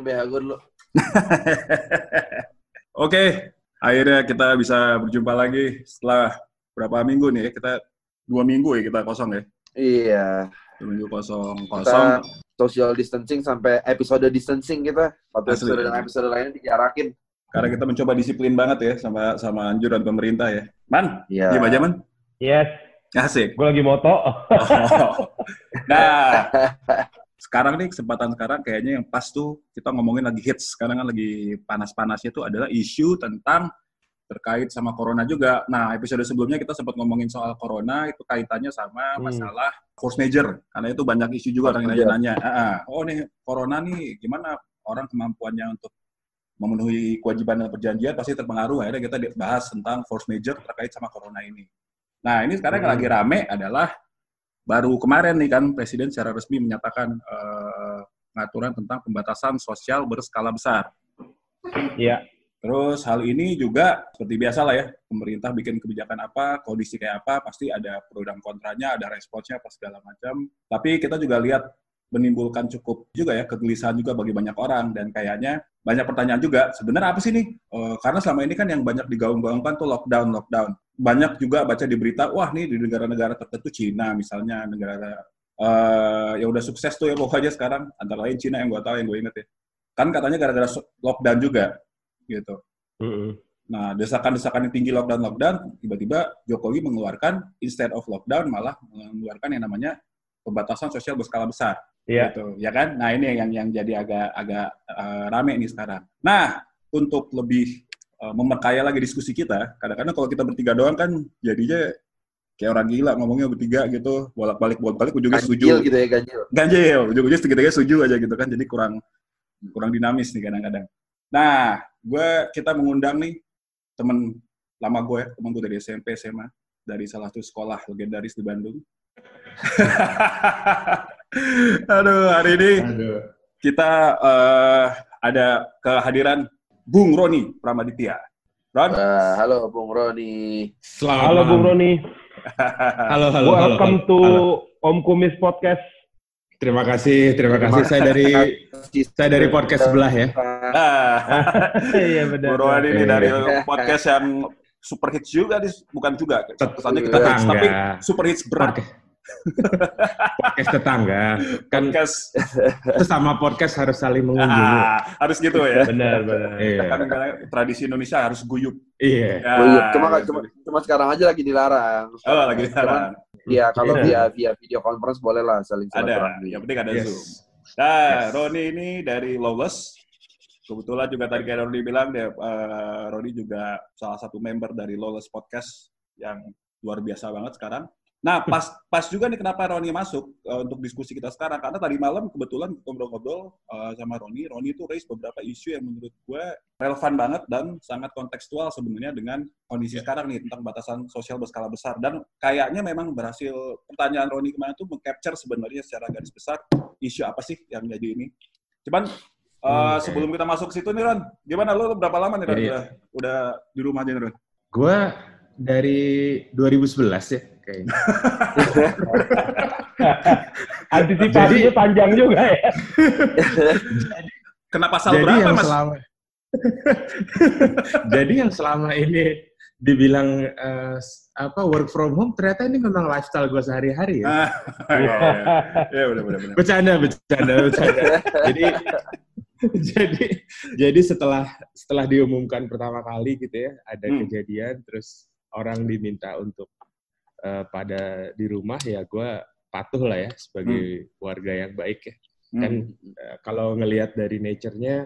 BH gue dulu. Oke, akhirnya kita bisa berjumpa lagi setelah berapa minggu nih? ya? Kita dua minggu ya kita kosong ya. Iya. Dua minggu kosong Kita kosong. social distancing sampai episode distancing kita. Satu Asli. episode dengan episode lainnya dijarakin. Karena kita mencoba disiplin banget ya sama sama anjuran pemerintah ya. Man, Iya. diam aja man. Yes, Asik. gue lagi moto. Oh. Nah, sekarang nih kesempatan sekarang kayaknya yang pas tuh kita ngomongin lagi hits. Sekarang kan lagi panas-panasnya tuh adalah isu tentang terkait sama corona juga. Nah, episode sebelumnya kita sempat ngomongin soal corona, itu kaitannya sama Hmm. masalah force major. Karena itu banyak isu juga orang yang nanya-nanya. "Ah, ah, oh nih, corona nih gimana orang kemampuannya untuk memenuhi kewajiban dan perjanjian pasti terpengaruh. Akhirnya kita bahas tentang force major terkait sama corona ini. Nah, ini sekarang yang Hmm. lagi rame adalah baru kemarin nih kan Presiden secara resmi menyatakan pengaturan tentang pembatasan sosial berskala besar. Iya. Terus hal ini juga seperti biasa lah ya, pemerintah bikin kebijakan apa, kondisi kayak apa, pasti ada pro dan kontranya, ada responsnya, apa segala macam. Tapi kita juga lihat menimbulkan cukup juga ya kegelisahan juga bagi banyak orang. Dan kayaknya banyak pertanyaan juga sebenarnya apa sih nih? Eh, karena selama ini kan yang banyak digaung-gaungkan tuh lockdown lockdown. Banyak juga baca di berita wah nih di negara-negara tertentu Cina misalnya negara eh yang udah sukses tuh ya pokoknya sekarang. Antara lain Cina yang gue tahu yang gue inget ya. Kan katanya gara-gara lockdown juga gitu. Mm-mm. Nah, desakan-desakan yang tinggi lockdown-lockdown, tiba-tiba Jokowi mengeluarkan instead of lockdown malah mengeluarkan yang namanya pembatasan sosial berskala besar. Iya. Gitu, ya kan? Nah, ini yang yang jadi agak agak eh, rame nih sekarang. Nah, untuk lebih eh, memperkaya lagi diskusi kita, kadang-kadang kalau kita bertiga doang kan jadinya kayak orang gila ngomongnya bertiga gitu, bolak-balik bolak-balik ujungnya Ganjil setuju. gitu ya, ganjil. Ganjil, ujung-ujungnya segitu setuju aja gitu kan, jadi kurang kurang dinamis nih kadang-kadang. Nah, gue kita mengundang nih temen lama gue, temen gue dari SMP, SMA, dari salah satu sekolah legendaris di Bandung. Aduh, hari ini Aduh. kita eh, ada kehadiran Bung Roni Pramaditya. Ron, Ah, halo Bung Roni. Selamat Halo. Bung Roni. Halo, halo, halo. Welcome halo. to Halo. Om Kumis Podcast. Terima kasih, terima kasih. Saya dari saya dari podcast sebelah ya. Iya benar. Bung Roni ini dari podcast yang super hits juga, bukan juga. Kesannya kita hits, Tetangga. tapi super hits berat. Podcast. Podcast tetangga. Kan Podcast sesama podcast harus saling mengunjungi. ah, harus gitu ya. Benar, benar. Iya. Kan tradisi Indonesia harus guyup. Iya. Ya, iya, cuma, cuma, cuma sekarang aja lagi dilarang. Oh, lagi sekarang. Iya, kalau Iya. via via video conference boleh lah saling Ada, yang penting ada Yes. Zoom. Nah, Yes. Roni ini dari Lawless. Kebetulan juga tadi kayak Roni bilang, dia, eh, Roni juga salah satu member dari Lawless Podcast yang luar biasa banget sekarang. Nah, pas pas juga nih kenapa Roni masuk eh, untuk diskusi kita sekarang. Karena tadi malam kebetulan ngobrol-ngobrol eh, sama Roni. Roni itu raise beberapa isu yang menurut gue relevan banget dan sangat kontekstual sebenarnya dengan kondisi sekarang nih tentang batasan sosial berskala besar. Dan kayaknya memang berhasil pertanyaan Roni kemarin tuh meng-capture sebenarnya secara garis besar isu apa sih yang jadi ini. Cuman uh, Hmm, oke. sebelum kita masuk ke situ nih Ron, gimana lu berapa lama nih Ron Jadi- udah, udah di rumah aja nih Ron? Gua dari 2011 ya kayaknya. Antisipasinya Jadi- panjang juga ya. Kena pasal Jadi berapa yang Mas? selama Jadi yang selama ini dibilang s- apa work from home ternyata ini memang lifestyle gue sehari-hari ya. Ah, iya, iya. Iya, bercanda bercanda bercanda jadi jadi jadi setelah setelah diumumkan pertama kali gitu ya ada Hmm. kejadian terus orang diminta untuk eh, pada di rumah ya gue patuh lah ya sebagai warga yang baik ya kan Hmm. eh, kalau ngelihat dari nature-nya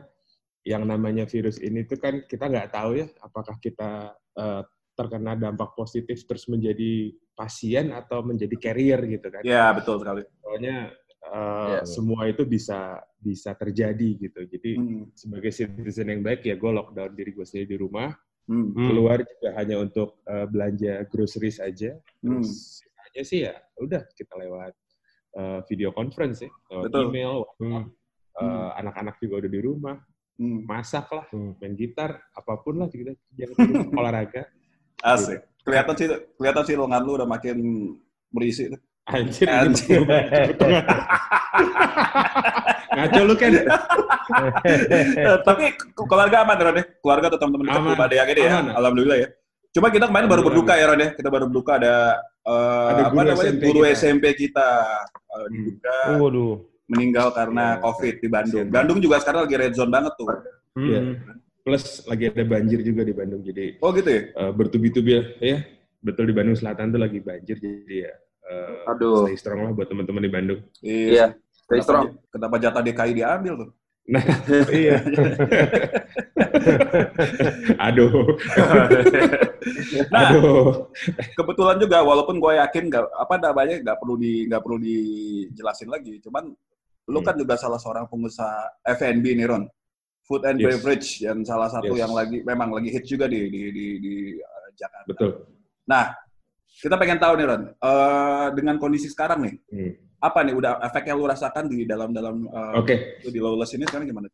yang namanya virus ini tuh kan kita nggak tahu ya apakah kita eh, terkena dampak positif terus menjadi pasien atau menjadi carrier gitu kan Iya, betul sekali. soalnya uh, Iya. semua itu bisa bisa terjadi gitu. Jadi Hmm. sebagai citizen yang baik ya gue lockdown diri gue sendiri di rumah. Hmm. Hmm. Keluar juga hanya untuk uh, belanja groceries aja. Hmm. Terus sisanya sih ya udah kita lewat uh, video conference ya, lewat Betul. email. Hmm. Uh, Anak-anak juga udah di rumah, Hmm. masak lah, Hmm. main gitar, apa pun lah kita jangan olahraga. Asik. Kelihatan sih kelihatan sih lengan lu udah makin berisi. Anjir, Anjir. Ngaco lu kan? Tapi ke- keluarga aman Ron ya? Keluarga atau teman-teman dekat ada yang ini ya? Aman. Alhamdulillah ya. Cuma kita kemarin baru berduka ya Ron ya. Kita baru berduka ada, eh, Ada apa guru namanya SMP guru kita. SMP kita Hmm. Waduh. meninggal karena Iya, COVID di Bandung. Bandung juga sekarang lagi red zone banget tuh. Iya. Hmm. Plus lagi ada banjir juga di Bandung, jadi Oh gitu ya? eh, bertubi-tubi ya. Betul di Bandung Selatan tuh lagi banjir, jadi ya eh, Aduh. stay strong lah buat teman-teman di Bandung. Iya, stay Kenapa- strong. Kenapa jatah DKI diambil tuh? Iya. Aduh, Nah, aduh. kebetulan juga walaupun gue yakin nggak apa namanya nggak perlu di nggak perlu dijelasin lagi cuman lu Hmm. kan juga salah seorang pengusaha F&B nih Ron food and Yes. beverage yang salah satu Yes. yang lagi memang lagi hits juga di di di, di, uh, Jakarta Betul. nah kita pengen tahu nih Ron eh, dengan kondisi sekarang nih Hmm. apa nih udah efek yang lu rasakan di dalam dalam uh, Oke, lu di Lawless ini sekarang gimana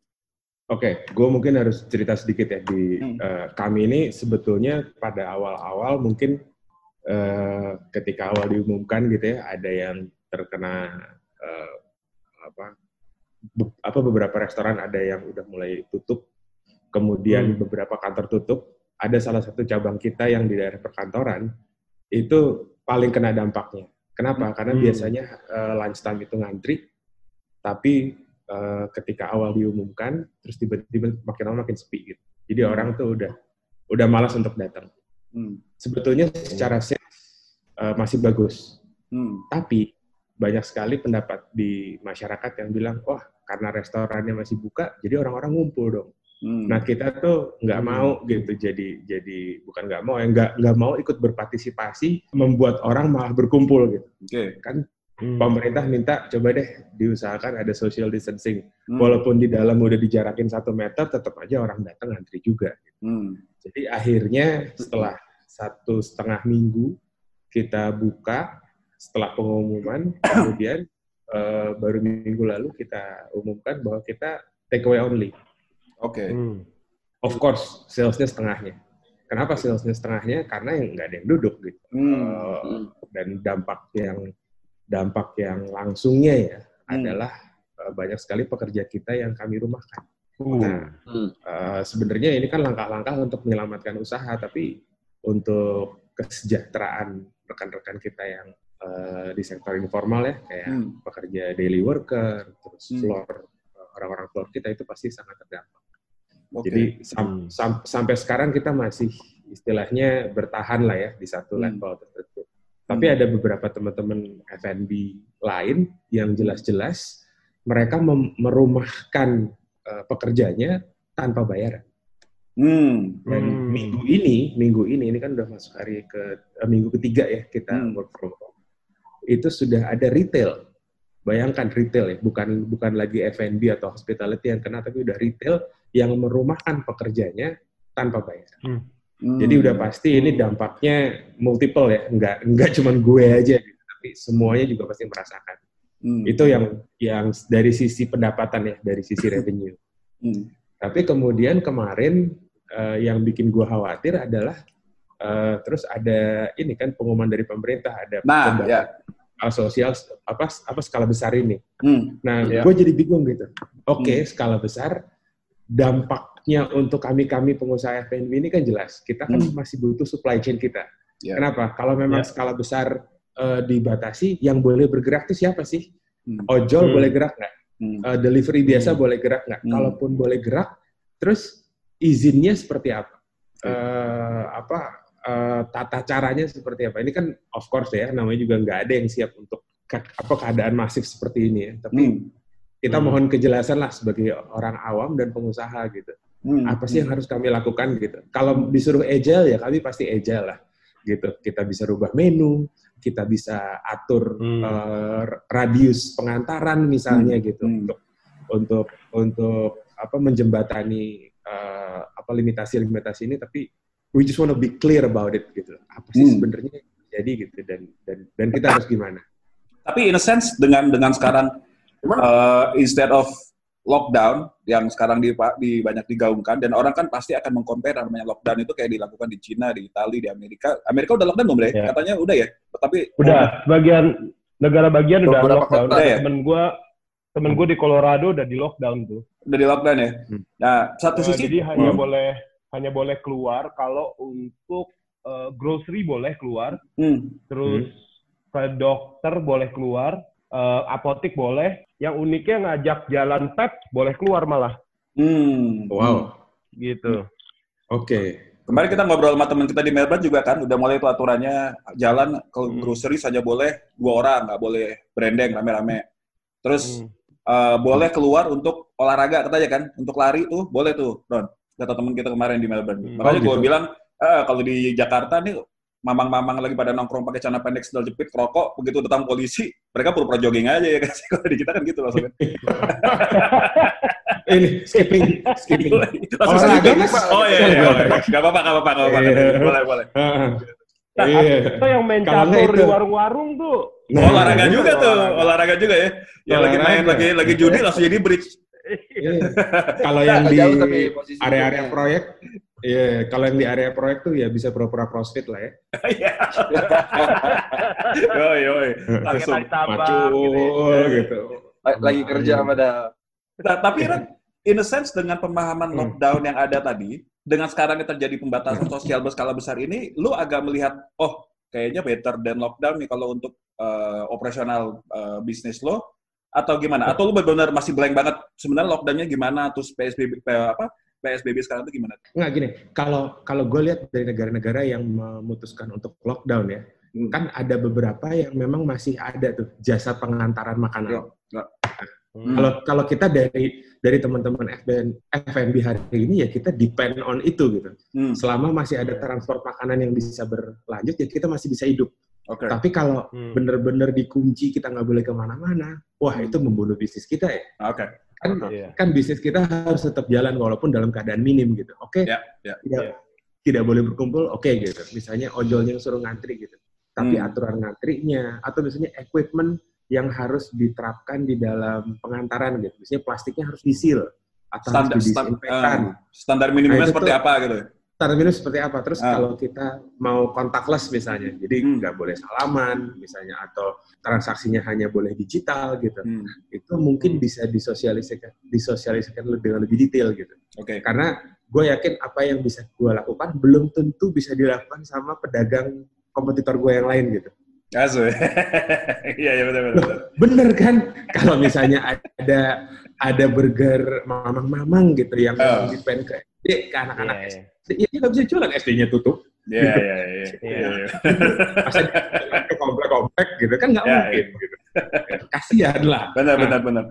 Oke, gue mungkin harus cerita sedikit ya di Hmm. eh, kami ini sebetulnya pada awal-awal mungkin eh, ketika awal diumumkan gitu ya ada yang terkena eh, apa be- apa beberapa restoran ada yang udah mulai tutup, kemudian Hmm. beberapa kantor tutup, ada salah satu cabang kita yang di daerah perkantoran itu paling kena dampaknya. Kenapa? Karena Hmm. biasanya eh, lunchtime itu ngantri, tapi eh, ketika awal diumumkan, terus tiba-tiba makin lama makin sepi gitu. Jadi Hmm. orang tuh udah udah malas untuk datang. hmm. Sebetulnya secara sales eh, masih bagus, Hmm. tapi banyak sekali pendapat di masyarakat yang bilang, wah karena restorannya masih buka, jadi orang-orang ngumpul dong. Hmm. Nah kita tuh nggak mau gitu, jadi jadi bukan nggak mau, ya nggak nggak mau ikut berpartisipasi membuat orang malah berkumpul gitu. oke Kan Hmm. pemerintah minta coba deh diusahakan ada social distancing. Hmm. Walaupun di dalam udah dijarakin satu meter, tetap aja orang datang antri juga. Hmm. Jadi akhirnya setelah satu setengah minggu kita buka, setelah pengumuman, kemudian eh, baru minggu lalu kita umumkan bahwa kita take away only. Oke Hmm. Of course, salesnya setengahnya. Kenapa salesnya setengahnya? Karena yang nggak ada yang duduk gitu. Hmm. Hmm. dan dampak yang dampak yang langsungnya ya Hmm. adalah eh, banyak sekali pekerja kita yang kami rumahkan. Uh. Nah, Hmm. eh, sebenarnya ini kan langkah-langkah untuk menyelamatkan usaha, tapi untuk kesejahteraan rekan-rekan kita yang eh, di sektor informal ya, kayak Hmm. pekerja daily worker, terus Hmm. floor orang-orang floor kita itu pasti sangat terdampak. Oke. Jadi sam- Hmm. sam- sampai sekarang kita masih istilahnya bertahan lah ya di satu Hmm. level tertentu. Tapi ada beberapa teman-teman F&B lain yang jelas-jelas mereka merumahkan eh, pekerjanya tanpa bayaran. Hmm. Dan Hmm. minggu ini, minggu ini ini kan udah masuk hari ke eh, minggu ketiga ya kita Hmm. work from home. Itu sudah ada retail. Bayangkan retail ya, bukan bukan lagi F&B atau hospitality yang kena, tapi udah retail yang merumahkan pekerjanya tanpa bayar. Hmm. Jadi udah pasti ini dampaknya multiple ya, nggak nggak cuma gue aja, gitu, tapi semuanya juga pasti merasakan. Hmm. Itu yang yang dari sisi pendapatan ya, dari sisi revenue. Hmm. Tapi kemudian kemarin eh, yang bikin gua khawatir adalah eh, terus ada ini kan pengumuman dari pemerintah ada Nah, pembatasan ya. Sosial apa apa skala besar ini. Hmm. Nah, Ya. gue jadi bingung gitu. Oke, Hmm. skala besar dampaknya untuk kami-kami pengusaha F&B ini kan jelas. Kita kan Hmm. masih butuh supply chain kita. Ya. Kenapa? Kalau memang Ya. skala besar eh, dibatasi, yang boleh bergerak itu siapa sih? Hmm. Ojol Hmm. boleh gerak nggak? Hmm. Eh, delivery biasa Hmm. boleh gerak nggak? Hmm. Kalaupun boleh gerak, terus izinnya seperti apa? Eh, apa eh, tata caranya seperti apa? Ini kan of course ya, namanya juga nggak ada yang siap untuk ke- apa keadaan masif seperti ini ya. Tapi Hmm. kita Hmm. mohon kejelasan lah sebagai orang awam dan pengusaha gitu. Hmm. Apa sih yang harus kami lakukan gitu? Kalau disuruh agile ya kami pasti agile lah gitu. Kita bisa rubah menu, kita bisa atur Hmm. eh, radius pengantaran misalnya Hmm. gitu Hmm. untuk untuk untuk apa menjembatani eh, apa limitasi-limitasi ini tapi we just want to be clear about it gitu. Apa sih Hmm. sebenarnya yang jadi gitu dan dan dan kita harus gimana? Tapi in a sense dengan dengan sekarang uh, instead of lockdown yang sekarang di, di banyak digaungkan dan orang kan pasti akan mengcompare namanya lockdown itu kayak dilakukan di Cina, di Italia, di Amerika. Amerika udah lockdown belum, Bre? Ya. Katanya udah ya. Tapi Udah, sebagian negara bagian udah Beberapa lockdown. kota ya? Temen gue Temen gue di Colorado udah di lockdown tuh. Udah di lockdown ya. Hmm. Nah, satu Eh, sisi jadi hanya Hmm. boleh hanya boleh keluar kalau untuk eh, grocery boleh keluar, Hmm. terus ke dokter boleh keluar, eh, apotik boleh. Yang uniknya ngajak jalan pet boleh keluar malah Hmm. Wow. gitu. Oke. Kemarin kita ngobrol sama teman kita di Melbourne juga kan, udah mulai tuh aturannya jalan ke Hmm. grocery saja boleh dua orang, nggak boleh berendeng rame-rame. Terus Hmm. eh, boleh keluar untuk olahraga katanya kan, untuk lari tuh boleh tuh, Ron. Kata teman kita kemarin di Melbourne. Hmm. Makanya Oh, gue gitu. bilang, eh, kalau di Jakarta nih mamang-mamang lagi pada nongkrong pakai celana pendek sendal jepit, rokok, begitu datang polisi, mereka pura-pura jogging aja ya kan. Kalau di kita kan gitu langsung. Ini skipping, skipping. langsung Olahraga, skipping. Mas? Oh iya, iya, boleh. Gak apa-apa, gak apa-apa, gak apa-apa. Iya. Boleh, boleh. Ah, Nah, Iya. atau yang main nggak catur di itu. warung-warung tuh. Nah, olahraga itu juga tuh, olahraga. olahraga juga ya. Yang lagi main, lagi lagi judi langsung jadi bridge. Iya. Kalau yang di jauh tapi posisi area-area duduknya. proyek, iya, kalau yang di area proyek tuh ya bisa pura-pura crossfit lah ya. Iya. Yoi, yoi. Langsung. Gitu ya. gitu. La- Lagi kerja pada Nah, tapi Ren, in a sense dengan pemahaman Hmm. lockdown yang ada tadi, dengan sekarang yang terjadi pembatasan sosial berskala besar ini, lu agak melihat, oh kayaknya better than lockdown nih kalau untuk eh, operasional eh, bisnis lo, atau gimana? Atau lu benar-benar masih blank banget, sebenarnya lockdownnya gimana, terus PSBB, apa, PSBB sekarang itu gimana? Nggak gini, kalau kalau gue lihat dari negara-negara yang memutuskan untuk lockdown ya, Hmm. kan ada beberapa yang memang masih ada tuh jasa pengantaran makanan. Yo. Hmm. Kalau kalau kita dari dari teman-teman FNB hari ini ya kita depend on itu gitu. Hmm, Selama masih ada transport makanan yang bisa berlanjut ya kita masih bisa hidup. Oke. Tapi kalau Hmm. bener-bener dikunci kita nggak boleh ke mana-mana, wah Hmm. itu membunuh bisnis kita ya. Oke. Kan Iya. kan bisnis kita harus tetap jalan walaupun dalam keadaan minim gitu. Oke, Ya, ya. tidak Ya. tidak boleh berkumpul, oke gitu. Misalnya ojolnya yang suruh ngantri gitu. Tapi Hmm. aturan ngantrinya atau misalnya equipment yang harus diterapkan di dalam pengantaran gitu. Misalnya plastiknya harus disil atau Standar, harus stan- didisinfektan. eh, standar minimumnya Nah, seperti tuh- apa gitu? Standar minum seperti apa? Terus Ah. kalau kita mau contactless misalnya, jadi Hmm. nggak boleh salaman misalnya atau transaksinya hanya boleh digital gitu. Hmm, Itu mungkin Hmm. bisa disosialisasikan disosialisasikan lebih dengan lebih detail gitu. Oke. Karena gue yakin apa yang bisa gue lakukan belum tentu bisa dilakukan sama pedagang kompetitor gue yang lain gitu. Asu. Iya, iya betul. betul. Bener kan? Kalau misalnya ada ada burger mamang-mamang gitu yang Oh. depend ke SD, ke anak-anak Iya, SD, ya dia nggak bisa jualan SD-nya tutup. Iya, iya, iya. iya, Iya. iya. Masa dia jualan ke komplek-komplek gitu kan nggak Ya, mungkin gitu. Kasihan lah. Benar, Nah, benar, benar.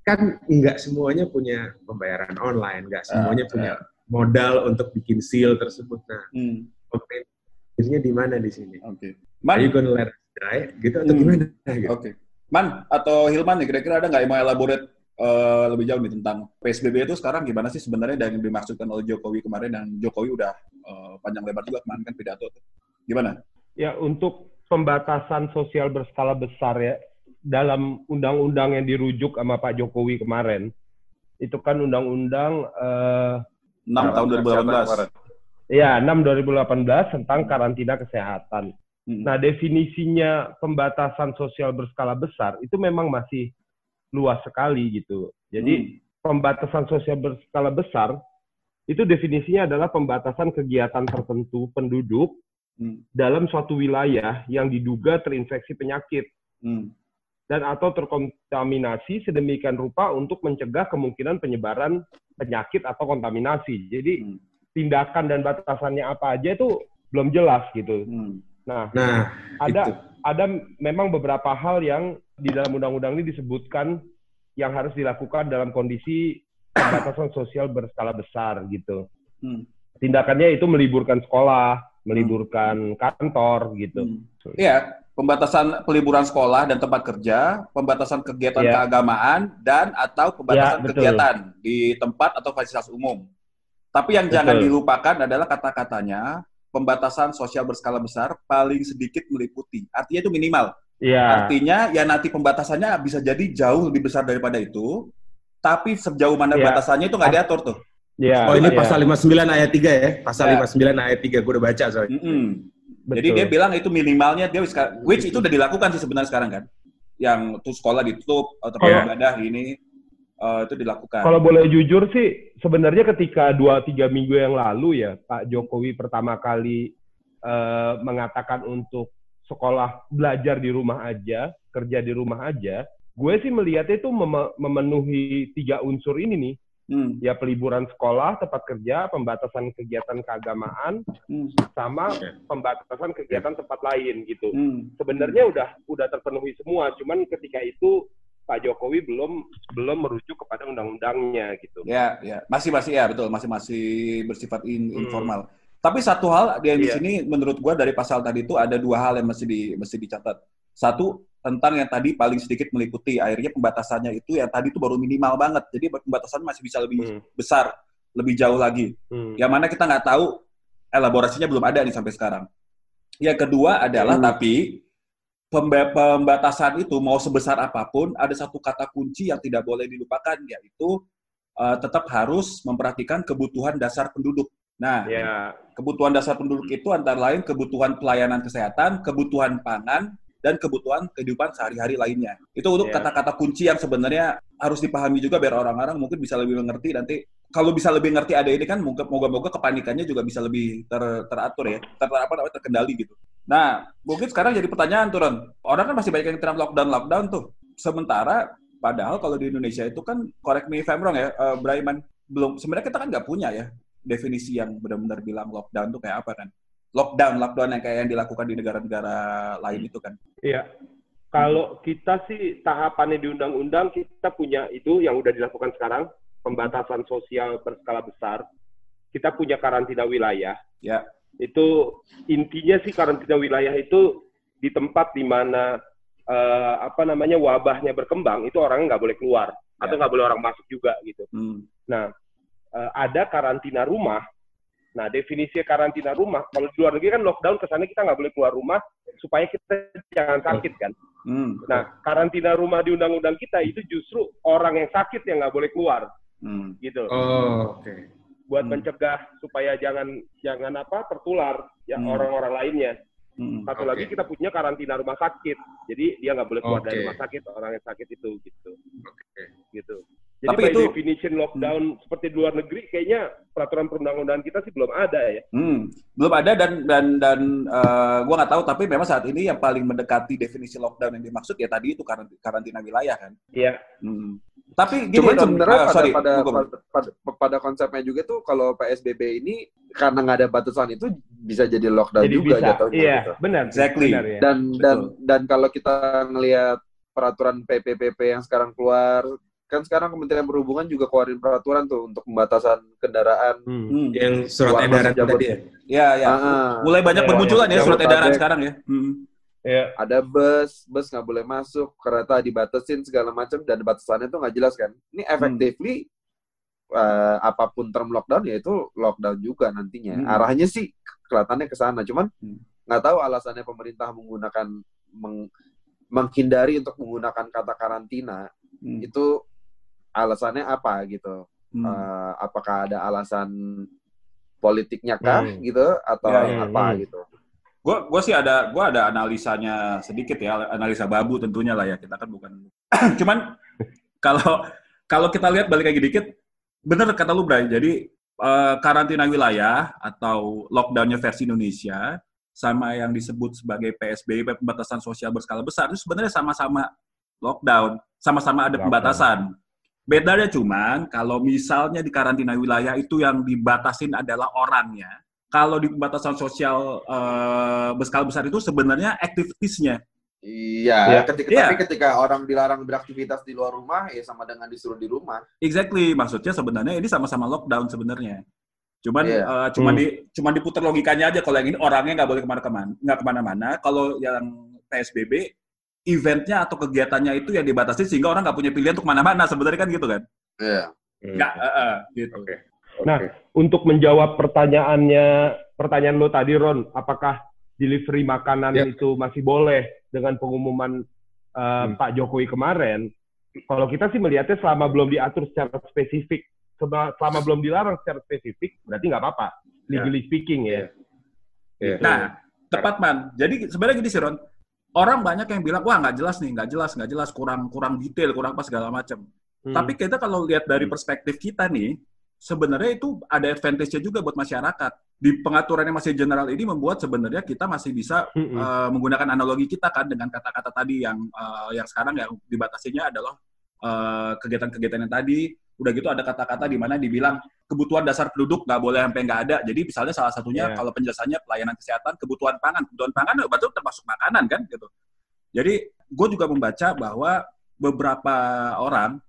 Kan nggak semuanya punya pembayaran online, nggak semuanya Ah, punya modal untuk bikin seal tersebut. Nah, Hmm, pemerintahnya di mana di sini? Oke. Are you Man, gonna let us die? Gitu atau Hmm. gimana? Gitu. oke. Man atau Hilman nih, kira-kira ada nggak yang mau elaborate eh, lebih jauh nih tentang PSBB itu sekarang gimana sih sebenarnya dan yang dimaksudkan oleh Jokowi kemarin dan Jokowi udah eh, panjang lebar juga kemarin kan pidato tuh. Gimana? Ya untuk pembatasan sosial berskala besar ya dalam undang-undang yang dirujuk sama Pak Jokowi kemarin itu kan undang-undang eh, 6 tahun 2018. ya 6 2018 tentang karantina kesehatan. Hmm. Nah definisinya pembatasan sosial berskala besar itu memang masih luas sekali gitu. Jadi pembatasan sosial berskala besar itu definisinya adalah pembatasan kegiatan tertentu penduduk Hmm. dalam suatu wilayah yang diduga terinfeksi penyakit Hmm. dan atau terkontaminasi sedemikian rupa untuk mencegah kemungkinan penyebaran penyakit atau kontaminasi. Jadi Hmm. tindakan dan batasannya apa aja itu belum jelas gitu. Hmm. Nah, Nah, ada itu. Ada memang beberapa hal yang di dalam undang-undang ini disebutkan yang harus dilakukan dalam kondisi pembatasan sosial berskala besar gitu. Hmm. Tindakannya itu meliburkan sekolah, meliburkan kantor gitu. Hmm. Iya, pembatasan peliburan sekolah dan tempat kerja, pembatasan kegiatan Iya. keagamaan dan atau pembatasan Ya, betul. kegiatan di tempat atau fasilitas umum. Tapi yang jangan Betul. dilupakan adalah kata-katanya pembatasan sosial berskala besar paling sedikit meliputi. Artinya itu minimal. Iya. Artinya ya nanti pembatasannya bisa jadi jauh lebih besar daripada itu. Tapi sejauh mana Iya. batasannya itu nggak diatur tuh. Iya. oh ini iya. pasal 59 ayat 3 ya. Pasal Ya. 59 ayat 3 gue udah baca soalnya. Mm-mm. Betul. Jadi dia bilang itu minimalnya dia which itu udah dilakukan sih sebenarnya sekarang kan. yang tuh sekolah ditutup atau Iya. ibadah ini eh, itu dilakukan. Kalau boleh jujur sih, sebenarnya ketika dua tiga minggu yang lalu ya Pak Jokowi pertama kali eh, mengatakan untuk sekolah belajar di rumah aja, kerja di rumah aja, gue sih melihatnya itu mem- memenuhi tiga unsur ini nih, Hmm, ya peliburan sekolah, tempat kerja, pembatasan kegiatan keagamaan, hmm, sama pembatasan kegiatan tempat lain gitu. hmm. Sebenarnya udah udah terpenuhi semua, cuman ketika itu Pak Jokowi belum belum merujuk kepada undang-undangnya gitu. Ya, ya, masih masih ya betul, masih masih bersifat in- Hmm. informal. Tapi satu hal yang di Iya. sini menurut gua dari pasal tadi itu ada dua hal yang mesti di mesti dicatat. Satu tentang yang tadi paling sedikit meliputi, akhirnya pembatasannya itu yang tadi itu baru minimal banget. Jadi pembatasan masih bisa lebih Hmm. besar, lebih jauh lagi. Hmm. Yang mana kita nggak tahu elaborasinya belum ada nih sampai sekarang. Yang kedua adalah Hmm. tapi pembatasan itu mau sebesar apa pun ada satu kata kunci yang tidak boleh dilupakan yaitu eh, tetap harus memperhatikan kebutuhan dasar penduduk. Nah, Ya, kebutuhan dasar penduduk itu antara lain kebutuhan pelayanan kesehatan, kebutuhan pangan, dan kebutuhan kehidupan sehari-hari lainnya. Itu untuk Ya. kata-kata kunci yang sebenarnya harus dipahami juga biar orang-orang mungkin bisa lebih mengerti nanti. Kalau bisa lebih ngerti ada ini kan moga- moga-moga kepanikannya juga bisa lebih ter- teratur ya, ter, apa namanya terkendali gitu. Nah, mungkin sekarang jadi pertanyaan tuh Ron. Orang kan masih banyak yang terang lockdown-lockdown tuh. Sementara padahal kalau di Indonesia itu kan correct me if I'm wrong ya, eh, Braiman belum sebenarnya kita kan nggak punya ya definisi yang benar-benar bilang lockdown tuh kayak apa kan? Lockdown, lockdown yang kayak yang dilakukan di negara-negara lain itu kan. Iya. Kalau kita sih tahapannya di undang-undang kita punya itu yang udah dilakukan sekarang pembatasan sosial berskala besar. Kita punya karantina wilayah. Ya. Itu intinya sih karantina wilayah itu di tempat di mana eh, apa namanya wabahnya berkembang itu orangnya nggak boleh keluar atau Ya. nggak boleh orang masuk juga gitu. Hmm. Nah, eh, ada karantina rumah. Nah, definisi karantina rumah, kalau di luar negeri kan lockdown, kesannya kita nggak boleh keluar rumah supaya kita jangan sakit kan. Hmm. Nah, karantina rumah di undang-undang kita itu justru orang yang sakit yang nggak boleh keluar, Hmm. gitu. Oh, oke. Buat Hmm. mencegah supaya jangan jangan apa tertular ya Hmm. orang-orang lainnya. Hmm. Satu Oke. lagi kita punya karantina rumah sakit, jadi dia nggak boleh keluar dari Oke. rumah sakit orang yang sakit itu, gitu. Oke. Gitu. Jadi Tapi by itu- definition lockdown seperti di luar negeri, kayaknya peraturan perundang-undangan kita sih belum ada ya. Hmm, belum ada dan dan dan eh, gua nggak tahu tapi memang saat ini yang paling mendekati definisi lockdown yang dimaksud ya tadi itu karantina, karantina wilayah kan. Iya. Hmm. Tapi gini Cuman sebenarnya ah, pada sorry, pada, pada pada pada konsepnya juga tuh kalau PSBB ini karena nggak ada batasan itu bisa jadi lockdown Jadi juga bisa. jatuhnya Iya, gitu. benar. Exactly. Benar ya. Dan Betul. dan dan kalau kita ngelihat peraturan PPPP yang sekarang keluar kan sekarang Kementerian Perhubungan juga keluarin peraturan tuh untuk pembatasan kendaraan. Hmm. Hmm. Yang surat edaran tadi ya? Ya, ya. Ah. Mulai banyak Ya, bermunculan ya yang surat edaran sekarang ya. Hmm. Iya. ada bus, bus nggak boleh masuk, kereta dibatasin segala macam dan batasannya tuh nggak jelas kan. Ini effectively eh, apa pun term lockdown ya itu lockdown juga nantinya. Hmm. Arahnya sih kelihatannya ke sana, cuman Hmm. nggak tahu alasannya pemerintah menggunakan meng- menghindari untuk menggunakan kata karantina Hmm. itu alasannya apa gitu. Hmm. Eh, apakah ada alasan politiknya kah Hmm. gitu atau Ya, ya, apa hmm. gitu. Gue gua sih ada gua ada analisanya sedikit ya, analisa babu tentunya lah ya. Kita kan bukan cuman kalau kalau kita lihat balik lagi dikit, bener kata lu Bray. Jadi eh, karantina wilayah atau lockdownnya versi Indonesia sama yang disebut sebagai PSBB pembatasan sosial berskala besar itu sebenarnya sama-sama lockdown, sama-sama ada Lockdown. pembatasan. Bedanya cuman kalau misalnya di karantina wilayah itu yang dibatasin adalah orangnya, kalau di pembatasan sosial eh, berskala besar itu sebenarnya activitiesnya. Iya, Iya. ketika Iya. tapi ketika orang dilarang beraktivitas di luar rumah ya sama dengan disuruh di rumah. Exactly, maksudnya sebenarnya ini sama-sama lockdown sebenarnya. Cuman Iya. eh, cuman Hmm. di cuman diputar logikanya aja kalau yang ini orangnya nggak boleh ke mana-kemana, nggak ke mana-mana. Kalau yang PSBB eventnya atau kegiatannya itu yang dibatasi sehingga orang nggak punya pilihan untuk ke mana-mana sebenarnya kan gitu kan? Iya. Nggak, eh, eh, gitu. Oke. Nah, untuk menjawab pertanyaannya, pertanyaan lo tadi, Ron, apakah delivery makanan Ya. itu masih boleh dengan pengumuman uh, Hmm. Pak Jokowi kemarin? Kalau kita sih melihatnya selama belum diatur secara spesifik, selama, belum dilarang secara spesifik, berarti nggak apa-apa, legally speaking ya. Iya. Nah, tepat man. Jadi sebenarnya gini sih Ron, orang banyak yang bilang wah nggak jelas nih, nggak jelas, nggak jelas, kurang kurang detail, kurang pas segala macam. Hmm. Tapi kita kalau lihat dari perspektif kita nih, sebenarnya itu ada advantage-nya juga buat masyarakat. Di pengaturan yang masih general ini membuat sebenarnya kita masih bisa hmm. uh, menggunakan analogi kita kan dengan kata-kata tadi yang uh, yang sekarang yang dibatasinya adalah kegiatan kegiatan-kegiatan yang tadi. Udah gitu ada kata-kata di mana dibilang kebutuhan dasar penduduk nggak boleh sampai nggak ada. Jadi misalnya salah satunya yeah. kalau penjelasannya pelayanan kesehatan, kebutuhan pangan, kebutuhan pangan betul termasuk makanan kan gitu. Jadi gue juga membaca bahwa beberapa orang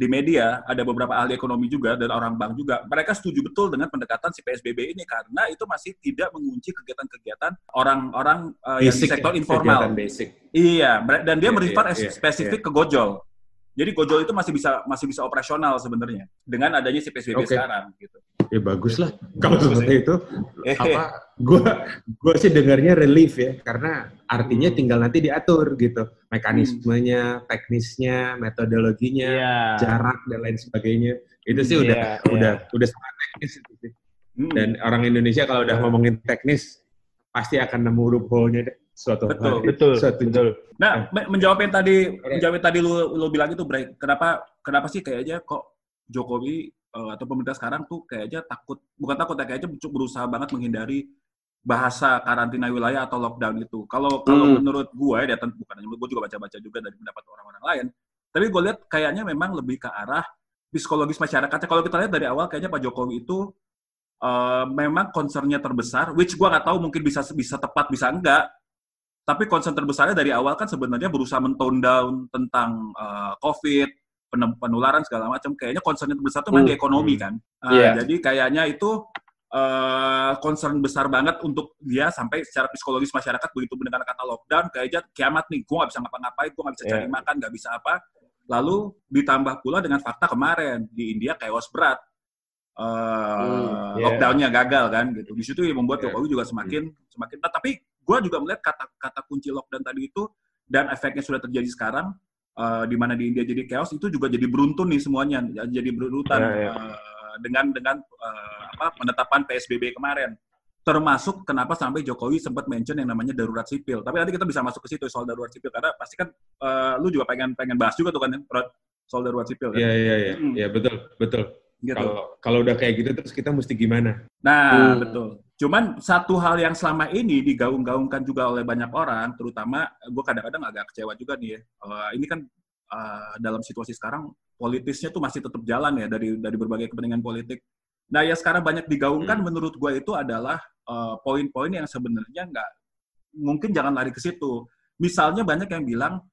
di media ada beberapa ahli ekonomi juga dan orang bank juga mereka setuju betul dengan pendekatan si PSBB ini karena itu masih tidak mengunci kegiatan-kegiatan orang-orang uh, yang di sektor ya, informal. Basic. Iya, dan dia yeah, merefer yeah, yeah, spesifik yeah. ke gojol. Jadi gojol itu masih bisa masih bisa operasional sebenarnya dengan adanya si PSBB okay. sekarang gitu. Ya bagus lah kalau seperti itu. apa gue gue sih dengarnya relief ya karena artinya hmm. tinggal nanti diatur gitu mekanismenya, hmm. teknisnya, metodologinya, yeah. jarak dan lain sebagainya. Itu sih udah yeah, udah yeah. udah sangat teknis itu sih. Hmm. Dan orang Indonesia kalau udah ngomongin teknis pasti akan nemu loophole-nya deh suatu betul, hari. Betul, suatu betul. Nah, menjawab yang tadi menjawab yang tadi lu lu bilang itu, Bray. Kenapa kenapa sih kayaknya kok Jokowi uh, atau pemerintah sekarang tuh kayaknya takut, bukan takut ya, kayaknya berusaha banget menghindari bahasa karantina wilayah atau lockdown itu. Kalau kalau hmm. menurut gue ya, dan bukan hanya gue juga baca-baca juga dari pendapat orang-orang lain. Tapi gue lihat kayaknya memang lebih ke arah psikologis masyarakatnya. Kalau kita lihat dari awal kayaknya Pak Jokowi itu uh, memang concernnya terbesar, which gue nggak tahu mungkin bisa bisa tepat bisa enggak. Tapi concern terbesarnya dari awal kan sebenarnya berusaha mentone down tentang uh, COVID, penularan segala macam kayaknya concernnya terbesar itu di hmm. ekonomi kan uh, yeah. jadi kayaknya itu uh, concern besar banget untuk dia sampai secara psikologis masyarakat begitu mendengar kata lockdown kayaknya kiamat nih gue nggak bisa ngapa-ngapain gue nggak bisa yeah. cari makan nggak bisa apa lalu ditambah pula dengan fakta kemarin di India chaos berat uh, mm, yeah. lockdownnya gagal kan gitu di situ yang membuat yeah. Jokowi juga semakin mm. semakin tapi gue juga melihat kata kata kunci lockdown tadi itu dan efeknya sudah terjadi sekarang uh, di mana di India jadi chaos itu juga jadi beruntun nih semuanya jadi berurutan yeah, yeah. Uh, dengan dengan uh, apa penetapan PSBB kemarin termasuk kenapa sampai Jokowi sempat mention yang namanya darurat sipil. Tapi nanti kita bisa masuk ke situ soal darurat sipil karena pasti kan uh, lu juga pengen pengen bahas juga tuh kan soal darurat sipil. Kan? Iya iya iya. Hmm. Iya betul betul. Gitu. Kalau kalau udah kayak gitu terus kita mesti gimana? Nah, hmm. betul. Cuman satu hal yang selama ini digaung-gaungkan juga oleh banyak orang, terutama gue kadang-kadang agak kecewa juga nih ya. Uh, ini kan uh, dalam situasi sekarang politisnya tuh masih tetap jalan ya dari dari berbagai kepentingan politik. Nah, yang sekarang banyak digaungkan hmm. menurut gue itu adalah uh, poin-poin yang sebenarnya nggak mungkin jangan lari ke situ. Misalnya banyak yang bilang,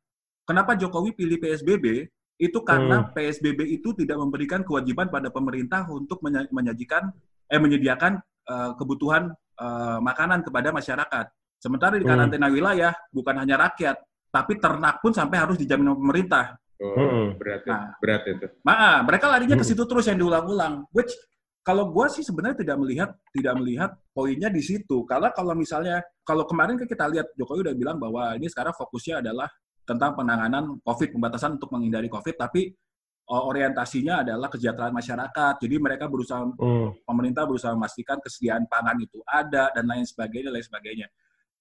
kenapa Jokowi pilih PSBB? Itu karena hmm. PSBB itu tidak memberikan kewajiban pada pemerintah untuk menyajikan eh menyediakan uh, kebutuhan uh, makanan kepada masyarakat. Sementara di hmm. karantina hmm. wilayah bukan hanya rakyat, tapi ternak pun sampai harus dijamin oleh pemerintah. Oh, hmm. berat, ya. nah, berat itu. Nah, mereka larinya ke hmm. situ terus yang diulang-ulang. Which kalau gue sih sebenarnya tidak melihat tidak melihat poinnya di situ. Karena kalau misalnya kalau kemarin kan kita lihat Jokowi udah bilang bahwa ini sekarang fokusnya adalah tentang penanganan COVID, pembatasan untuk menghindari COVID, tapi orientasinya adalah kesejahteraan masyarakat. Jadi mereka berusaha hmm. pemerintah berusaha memastikan kesediaan pangan itu ada dan lain sebagainya, lain sebagainya.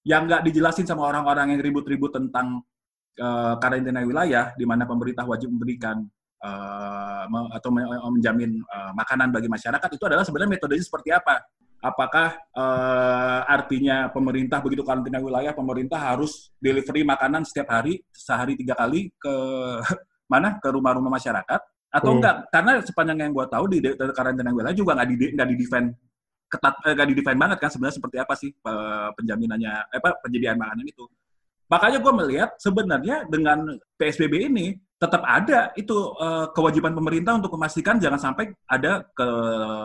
Yang nggak dijelasin sama orang-orang yang ribut-ribut tentang uh, karantina wilayah, di mana pemerintah wajib memberikan uh, atau menjamin uh, makanan bagi masyarakat itu adalah sebenarnya metodenya seperti apa? Apakah uh, artinya pemerintah begitu karantina wilayah, pemerintah harus delivery makanan setiap hari, sehari tiga kali ke mana ke rumah-rumah masyarakat atau hmm. enggak karena sepanjang yang gue tahu di karantina wilayah juga nggak di nggak di defend ketat eh, nggak di defend banget kan sebenarnya seperti apa sih penjaminannya eh, apa penyediaan makanan itu makanya gue melihat sebenarnya dengan psbb ini tetap ada itu uh, kewajiban pemerintah untuk memastikan jangan sampai ada ke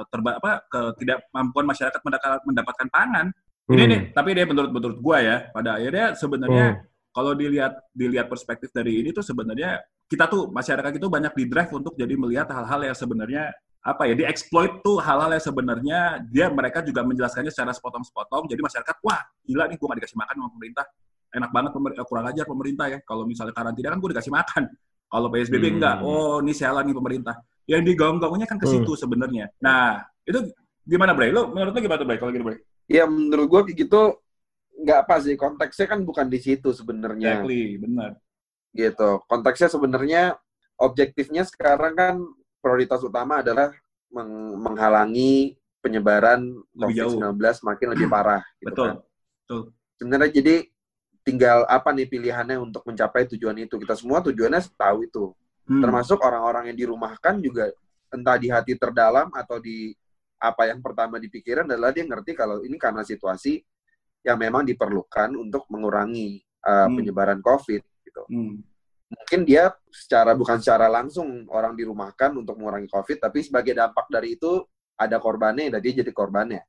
terba apa mampuan masyarakat mendapatkan pangan hmm. ini nih tapi dia menurut menurut gue ya pada akhirnya sebenarnya hmm. kalau dilihat dilihat perspektif dari ini tuh sebenarnya kita tuh masyarakat itu banyak di drive untuk jadi melihat hal-hal yang sebenarnya apa ya dieksploit tuh hal-hal yang sebenarnya dia mereka juga menjelaskannya secara sepotong-sepotong. Jadi masyarakat wah gila nih gue gak dikasih makan sama pemerintah. Enak banget pemerintah kurang ajar pemerintah ya. Kalau misalnya karantina kan gue dikasih makan. Kalau psbb hmm. enggak oh ini sialan nih pemerintah. Yang digaung-gaungnya kan ke hmm. situ hmm. sebenarnya. Nah itu gimana Bray? Lo menurut lo gimana Bray? Kalau gitu Bray. Ya menurut gue kayak gitu nggak apa sih. Konteksnya kan bukan di situ sebenarnya. Exactly, benar. Gitu konteksnya sebenarnya objektifnya sekarang kan prioritas utama adalah meng- menghalangi penyebaran Lebih jauh. COVID-19 makin lebih parah gitu Betul. kan. Betul. sebenarnya jadi tinggal apa nih pilihannya untuk mencapai tujuan itu kita semua tujuannya tahu itu Hmm. termasuk orang-orang yang dirumahkan juga entah di hati terdalam atau di apa yang pertama dipikiran adalah dia ngerti kalau ini karena situasi yang memang diperlukan untuk mengurangi uh, Hmm. penyebaran COVID gitu. Hmm. Mungkin dia secara bukan secara langsung orang dirumahkan untuk mengurangi COVID, tapi sebagai dampak dari itu ada korbannya dan dia jadi korbannya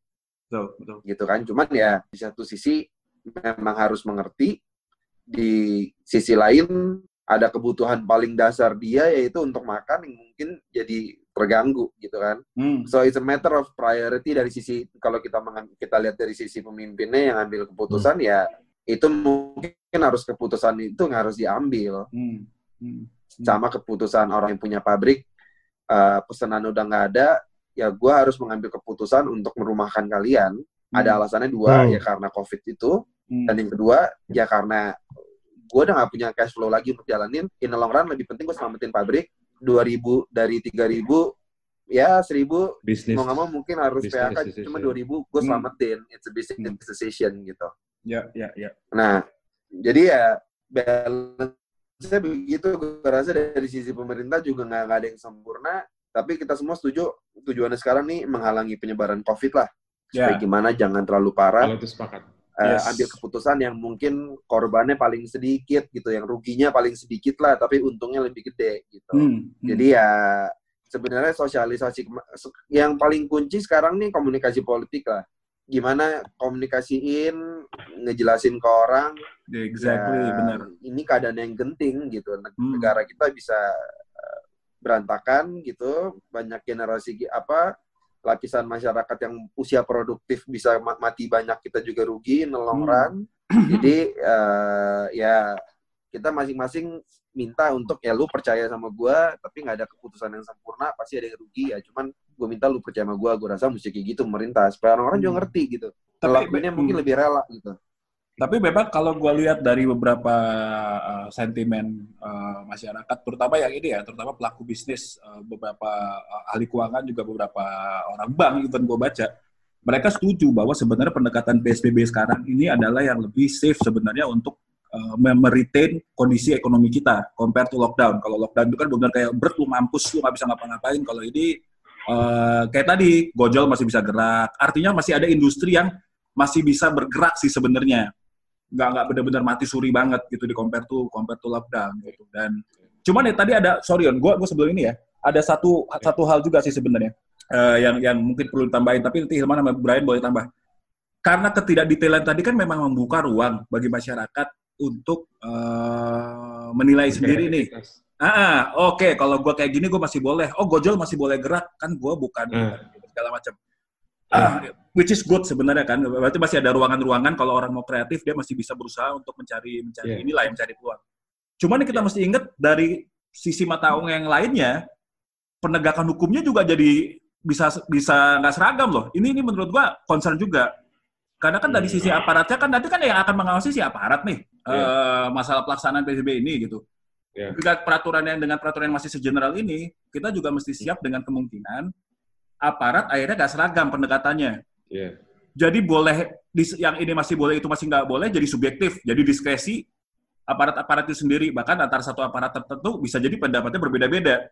Betul, betul. gitu kan. Cuman ya di satu sisi memang harus mengerti, di sisi lain ada kebutuhan paling dasar dia yaitu untuk makan yang mungkin jadi terganggu gitu kan. Hmm. So it's a matter of priority dari sisi kalau kita kita lihat dari sisi pemimpinnya yang ambil keputusan ya itu mungkin harus keputusan itu harus diambil Hmm. Hmm. sama keputusan orang yang punya pabrik eh, pesanan udah nggak ada ya gue harus mengambil keputusan untuk merumahkan kalian ada alasannya dua Hmm. ya karena covid itu Hmm. dan yang kedua ya karena gue udah nggak punya cash flow lagi untuk jalanin in the long run lebih penting gue selamatin pabrik 2000 dari 3000 ya 1000 Bisnis. mau nggak mau mungkin harus Business PHK decision. cuma 2000 gue Hmm. selamatin it's a business Hmm. decision gitu Ya, ya, ya. nah jadi ya balance begitu gue rasa dari sisi pemerintah juga nggak ada yang sempurna tapi kita semua setuju tujuannya sekarang nih menghalangi penyebaran covid lah supaya Ya. gimana jangan terlalu parah Kalau itu sepakat. eh, Yes. ambil keputusan yang mungkin korbannya paling sedikit gitu, yang ruginya paling sedikit lah, tapi untungnya lebih gede gitu. Hmm. Hmm. Jadi ya sebenarnya sosialisasi yang paling kunci sekarang nih komunikasi politik lah. Gimana komunikasiin, ngejelasin ke orang, exactly, ya, benar. ini keadaan yang genting gitu. Hmm. Negara kita bisa eh, berantakan gitu, banyak generasi apa lapisan masyarakat yang usia produktif bisa ma- mati banyak kita juga rugi long Hmm. Jadi eh, ya kita masing-masing minta untuk ya lu percaya sama gua tapi nggak ada keputusan yang sempurna pasti ada yang rugi ya cuman gue minta lu percaya sama gua gue rasa mesti kayak gitu pemerintah supaya orang-orang juga Hmm. ngerti gitu Tapi- ngelakuinnya mungkin hmm. lebih rela gitu Tapi memang kalau gue lihat dari beberapa uh, sentimen uh, masyarakat, terutama yang ini ya, terutama pelaku bisnis, uh, beberapa uh, ahli keuangan juga beberapa orang bank, even gue baca, mereka setuju bahwa sebenarnya pendekatan PSBB sekarang ini adalah yang lebih safe sebenarnya untuk uh, meretain kondisi ekonomi kita compare to lockdown. Kalau lockdown itu kan benar kayak berat lu mampus, lu nggak bisa ngapa-ngapain. Kalau ini uh, kayak tadi, gojol masih bisa gerak. Artinya masih ada industri yang masih bisa bergerak sih sebenarnya. Nggak nggak benar-benar mati suri banget gitu di compare to compare to lockdown gitu. Dan cuman ya tadi ada sorry on gue gue sebelum ini ya ada satu satu hal juga sih sebenarnya eh, yang yang mungkin perlu ditambahin. Tapi nanti Hilman sama Brian boleh tambah. Karena ketidakdetailan tadi kan memang membuka ruang bagi masyarakat untuk eh, menilai sendiri nih ah ah, oke kalau gue kayak gini gue masih boleh. Oh gojol masih boleh gerak. Kan gue bukan Hmm. segala macam. Ah, which is good sebenarnya kan. Berarti masih ada ruangan-ruangan kalau orang mau kreatif dia masih bisa berusaha untuk mencari mencari Yeah. inilah yang mencari peluang. Cuman kita mesti ingat dari sisi mata uang yang lainnya penegakan hukumnya juga jadi bisa bisa nggak seragam loh. Ini ini menurut gua concern juga. Karena kan dari Hmm. sisi aparatnya kan nanti kan yang akan mengawasi si aparat nih. Iya. eh, masalah pelaksanaan PSBB ini gitu Iya. dengan peraturan yang dengan peraturan yang masih segeneral ini kita juga mesti siap dengan kemungkinan aparat akhirnya nggak seragam pendekatannya. Iya. jadi boleh yang ini masih boleh itu masih nggak boleh jadi subjektif. Jadi diskresi aparat-aparat itu sendiri. Bahkan antara satu aparat tertentu bisa jadi pendapatnya berbeda-beda.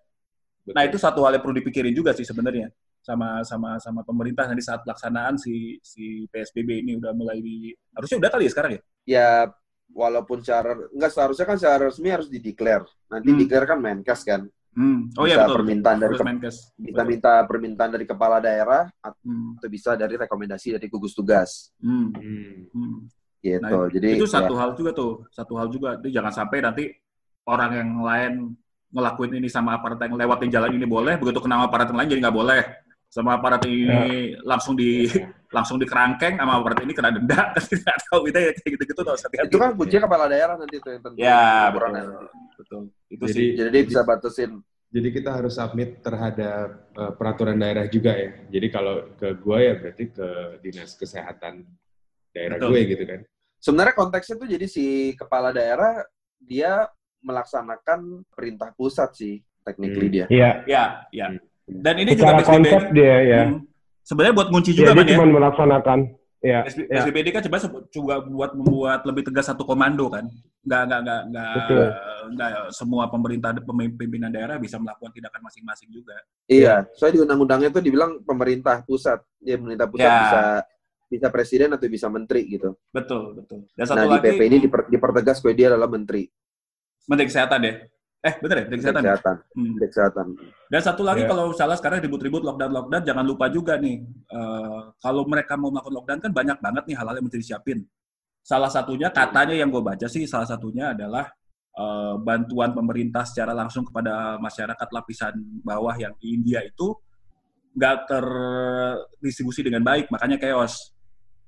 Nah itu satu hal yang perlu dipikirin juga sih sebenarnya sama sama sama pemerintah nanti saat pelaksanaan si si PSBB ini udah mulai di harusnya udah kali ya sekarang ya? Ya walaupun secara enggak seharusnya kan secara resmi harus dideklar nanti Hmm. declare kan Menkes kan hmm. oh bisa iya betul permintaan dari ke- Menkes. bisa Betul. minta permintaan dari kepala daerah Hmm. atau bisa dari rekomendasi dari gugus tugas Hmm. Hmm. Hmm. gitu Nah, jadi itu ya, satu hal juga tuh, satu hal juga. Jadi jangan sampai nanti orang yang lain ngelakuin ini sama aparat yang lewatin jalan ini boleh, begitu kena sama aparat yang lain jadi nggak boleh. Sama aparat ini langsung di langsung dikerangkeng, sama aparat ini kena denda. Kan nggak tahu kita ya kayak gitu-gitu tuh hati-hati. itu kan kuncinya kepala daerah nanti tuh yang tentu Ya, betul. nanti. betul. Itu Jadi- sih. jadi dia bisa batasin Jadi kita harus submit terhadap eh, peraturan daerah juga ya. Jadi kalau ke gue ya berarti ke dinas kesehatan daerah Betul. gue gitu kan. Sebenarnya konteksnya tuh jadi si kepala daerah dia melaksanakan perintah pusat sih, technically Hmm. dia. Iya. Ya, ya. Hmm. Dan ini juga Secara PSBB. konsep dia ya. Hmm. Sebenarnya buat ngunci Iya, juga, dia Ban, ya. cuma melaksanakan. Ya. SB- ya. SBBD kan coba juga buat membuat lebih tegas satu komando kan. Nggak, nggak, nggak, nggak, Betul. nggak semua pemerintah, pemimpinan daerah bisa melakukan tindakan masing-masing juga. Iya, soalnya di undang-undangnya tuh dibilang pemerintah pusat. Ya, pemerintah pusat Ya. bisa bisa presiden atau bisa menteri gitu. Betul, betul. Dan satu Nah, di lagi, PP ini diper- dipertegas bahwa dia adalah menteri Menteri Kesehatan ya. Eh, bener ya? Menteri Kesehatan. ya? kesehatan. Hmm. Menteri kesehatan. Dan satu lagi Ya. kalau salah sekarang ribut-ribut lockdown-lockdown, jangan lupa juga nih, eh, kalau mereka mau melakukan lockdown kan banyak banget nih hal-hal yang mesti disiapin. Salah satunya katanya yang gue baca sih, salah satunya adalah eh, bantuan pemerintah secara langsung kepada masyarakat lapisan bawah yang di India itu nggak terdistribusi dengan baik, makanya chaos.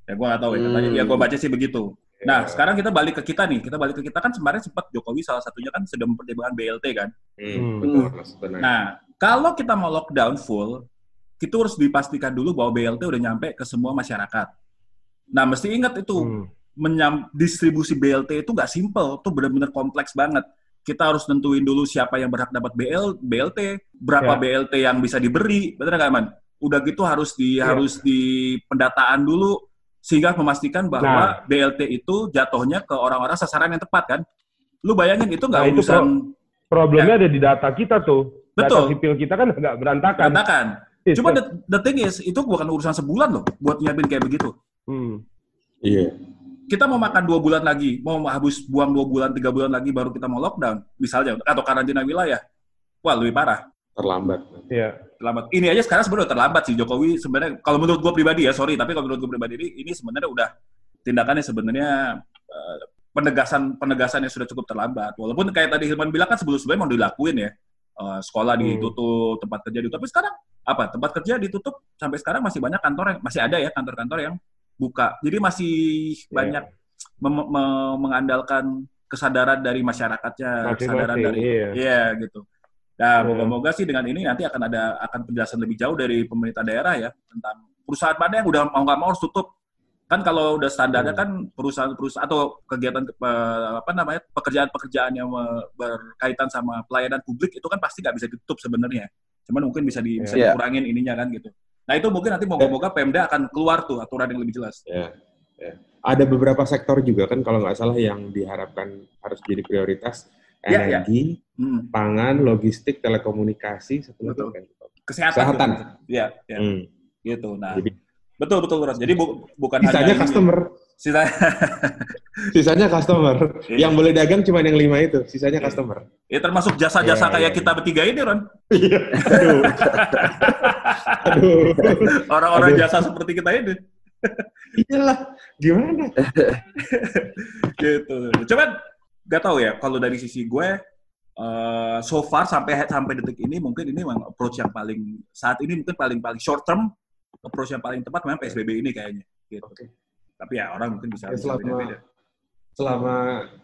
Ya gue nggak tahu ya, katanya. Hmm. Ya gue baca sih begitu. Nah, sekarang kita balik ke kita nih. Kita balik ke kita kan kemarin sempat Jokowi salah satunya kan sedang mempertimbangkan BLT kan. Hmm, Hmm. betul. Benar. Nah, kalau kita mau lockdown full, itu harus dipastikan dulu bahwa BLT udah nyampe ke semua masyarakat. Nah, mesti ingat itu, Hmm. menyam, distribusi BLT itu nggak simple, itu benar-benar kompleks banget. Kita harus nentuin dulu siapa yang berhak dapat BL, BLT, berapa Ya. BLT yang bisa diberi, bener nggak, Man? Udah gitu harus di Ya. harus di pendataan dulu sehingga memastikan bahwa Nah. BLT itu jatuhnya ke orang-orang sasaran yang tepat kan. Lu bayangin itu nggak Nah, urusan Problemnya ada di data kita tuh. Ya. Betul. Data sipil kita kan agak berantakan. berantakan. Itu. Cuma the, the thing is, itu bukan urusan sebulan loh buat nyiapin kayak begitu. Hmm. Iya. Kita mau makan dua bulan lagi, mau habis buang dua bulan, tiga bulan lagi baru kita mau lockdown, misalnya, atau karantina wilayah. Wah, lebih parah. Terlambat. Iya. Terlambat. Ini aja sekarang sebenarnya terlambat sih Jokowi sebenarnya. Kalau menurut gue pribadi ya, sorry, tapi kalau menurut gue pribadi ini, ini sebenarnya udah tindakannya sebenarnya eh, penegasan penegasan yang sudah cukup terlambat. Walaupun kayak tadi Hilman bilang kan sebelum-sebelumnya mau dilakuin ya. Eh, sekolah Hmm. ditutup, tempat kerja ditutup. Tapi sekarang apa? Tempat kerja ditutup sampai sekarang masih banyak kantor yang masih ada ya kantor-kantor yang buka. Jadi masih Iya. banyak mem- mengandalkan kesadaran dari masyarakatnya, kesadaran Masing-masing, dari iya. iya gitu. Nah, Iya. moga-moga sih dengan ini nanti akan ada akan penjelasan lebih jauh dari pemerintah daerah ya tentang perusahaan mana yang udah mau nggak mau harus tutup. Kan kalau udah standarnya Hmm. kan perusahaan-perusahaan atau kegiatan eh, apa namanya pekerjaan-pekerjaan yang eh, berkaitan sama pelayanan publik itu kan pasti nggak bisa ditutup sebenarnya. Cuman mungkin bisa di, bisa Iya. dikurangin ininya kan gitu. Nah itu mungkin nanti moga-moga Pemda akan keluar tuh aturan yang lebih jelas. Ya, ya. Ada beberapa sektor juga kan kalau nggak salah yang diharapkan harus jadi prioritas Ya, ya. energi, Hmm. pangan, logistik, telekomunikasi, Betul. lupa. Kesehatan. Kesehatan. gitu. Iya, iya. Hmm. gitu. Nah, Jadi betul betul Ras. Jadi bu- bukan sisanya hanya customer, Sisa sisanya customer. Iya. Yang boleh dagang cuma yang lima itu, sisanya Iya. customer. ya termasuk jasa-jasa Iya, kayak iya, kita bertiga ini, Ron. Iya. Aduh. Aduh. Orang-orang jasa seperti kita ini. Iyalah, gimana? gitu. Cuman nggak tahu ya kalau dari sisi gue eh, so far sampai sampai detik ini mungkin ini memang approach yang paling saat ini mungkin paling paling short term approach yang paling tepat memang PSBB ini kayaknya gitu. Oke. Tapi ya orang mungkin bisa Ya, bisa selama beda-beda. selama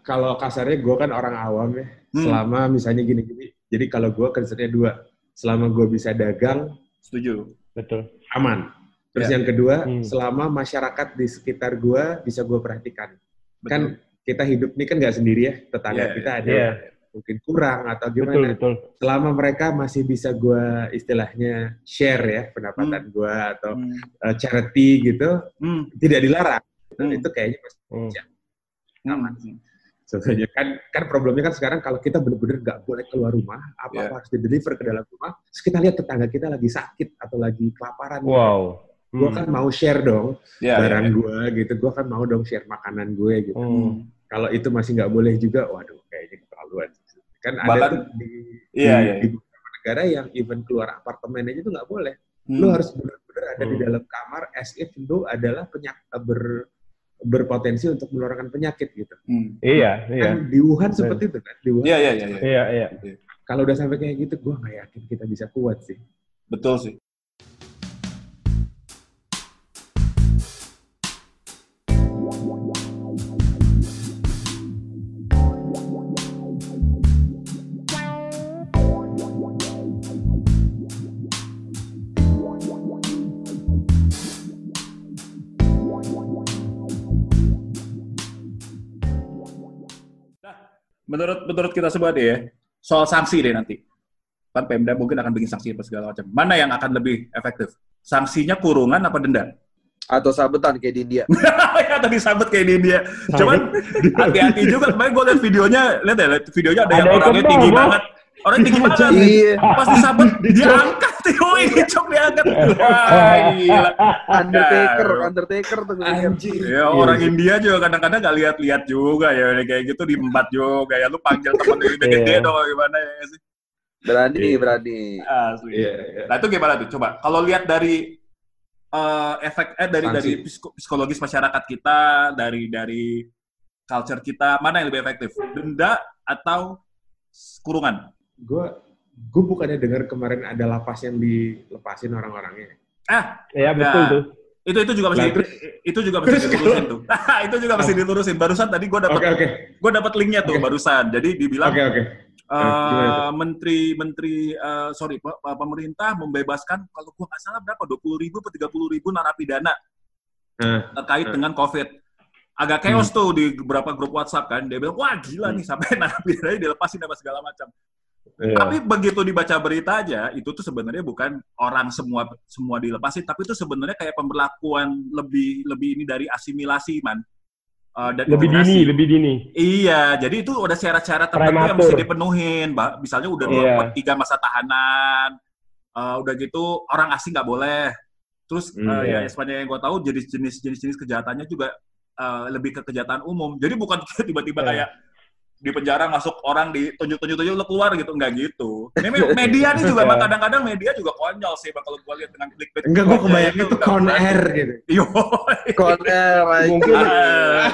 kalau kasarnya gue kan orang awam ya. Hmm. Selama misalnya gini-gini. Jadi kalau gue concernnya dua. Selama gue bisa dagang, Setuju. Betul. aman. Terus Ya. yang kedua, Hmm. selama masyarakat di sekitar gue bisa gue perhatikan. Betul. Kan kita hidup ini kan nggak sendiri ya. Tetangga Iya, kita ada Iya. yang mungkin kurang atau Betul, gimana. betul. Selama mereka masih bisa gue istilahnya share ya pendapatan gue atau Hmm. uh, charity gitu, Hmm. tidak dilarang. Itu, Hmm. itu kayaknya masih Hmm. aman Hmm. sebetulnya kan kan problemnya kan sekarang kalau kita benar-benar nggak boleh keluar rumah apa apa Yeah. harus di deliver ke dalam rumah terus kita lihat tetangga kita lagi sakit atau lagi kelaparan Wow. gue Hmm. kan mau share dong Ya, barang ya, ya. gue gitu gue kan mau dong share makanan gue gitu Hmm. Kalau itu masih nggak boleh juga waduh kayaknya keterlaluan kan ada Bahkan- tuh di, Iya, di, iya, di beberapa negara yang even keluar apartemen aja tuh nggak boleh Hmm. lu harus benar-benar ada di Hmm. dalam kamar as if lu adalah penyak ber berpotensi untuk menularkan penyakit gitu Hmm. Iya, iya. kan di Wuhan seperti itu kan di Wuhan Iya, iya, iya, iya. Iya, iya. kalau udah sampai kayak gitu gue nggak yakin kita bisa kuat sih Betul sih. Menurut menurut kita semua deh ya, soal sanksi deh nanti. Kan Pemda mungkin akan bikin sanksi apa segala macam. Mana yang akan lebih efektif? Sanksinya kurungan apa denda? Atau sabetan kayak di India. ya tadi sabet kayak di India. Cuman hati-hati juga. Kemarin gue liat videonya, lihat ya, liat videonya ada, yang Ada orangnya ikut tinggi banget. Orang tinggi banget. Iya. Pas disabet, diangkat. Wih, cok diangkat. Wah, gila. Undertaker, Undertaker tuh. Anjir. Ya orang India juga kadang-kadang gak lihat-lihat juga ya kayak gitu diembat juga ya lu panggil temen lu gede-gede Iya. dong gimana ya sih Berani, Iya. berani. asli. Iya, iya. Nah itu gimana tuh coba kalau lihat dari eh, efek eh dari Sanksi. dari psiko- psikologis masyarakat kita dari dari culture kita mana yang lebih efektif denda atau kurungan? Gue gue bukannya dengar kemarin ada lapas yang dilepasin orang-orangnya. Ah Ya betul Nah, tuh. itu itu juga mesti Lah, terus- itu juga mesti terus dilurusin tuh. itu juga mesti dilurusin. Barusan tadi gue dapat Oke oke gue dapat linknya tuh Oke. barusan. Jadi dibilang oke oke. Eh, gimana tuh? menteri menteri eh, sorry pe- pe- pemerintah membebaskan kalau gua nggak salah berapa 20 ribu atau 30 ribu narapidana Nah, terkait Hmm. dengan covid agak chaos tuh di beberapa grup WhatsApp kan dia bilang wah gila nih sampai narapidana dilepasin apa segala macam Iya. tapi begitu dibaca berita aja itu tuh sebenarnya bukan orang semua semua dilepasin tapi itu sebenarnya kayak pemberlakuan lebih lebih ini dari asimilasi man Eh, dan Lebih dini, lebih dini. Iya, jadi itu udah syarat-syarat tertentu yang mesti dipenuhin, Mbak. Misalnya udah dua Iya. tiga masa tahanan, eh, udah gitu orang asing nggak boleh. Terus Hmm, eh, iya. ya sepanjang yang gue tahu jenis-jenis jenis-jenis kejahatannya juga eh, lebih ke kejahatan umum. Jadi bukan tiba-tiba Iya. kayak di penjara masuk orang ditunjuk-tunjuk-tunjuk lo keluar gitu, nggak gitu. Ini media nih juga, Iya. Bang, kadang-kadang media juga konyol sih, Bang, kalau gue lihat dengan clickbait. enggak gue clickbaitnya kebayang itu itu con air gitu. Yo, Corner, Mungkin Ah,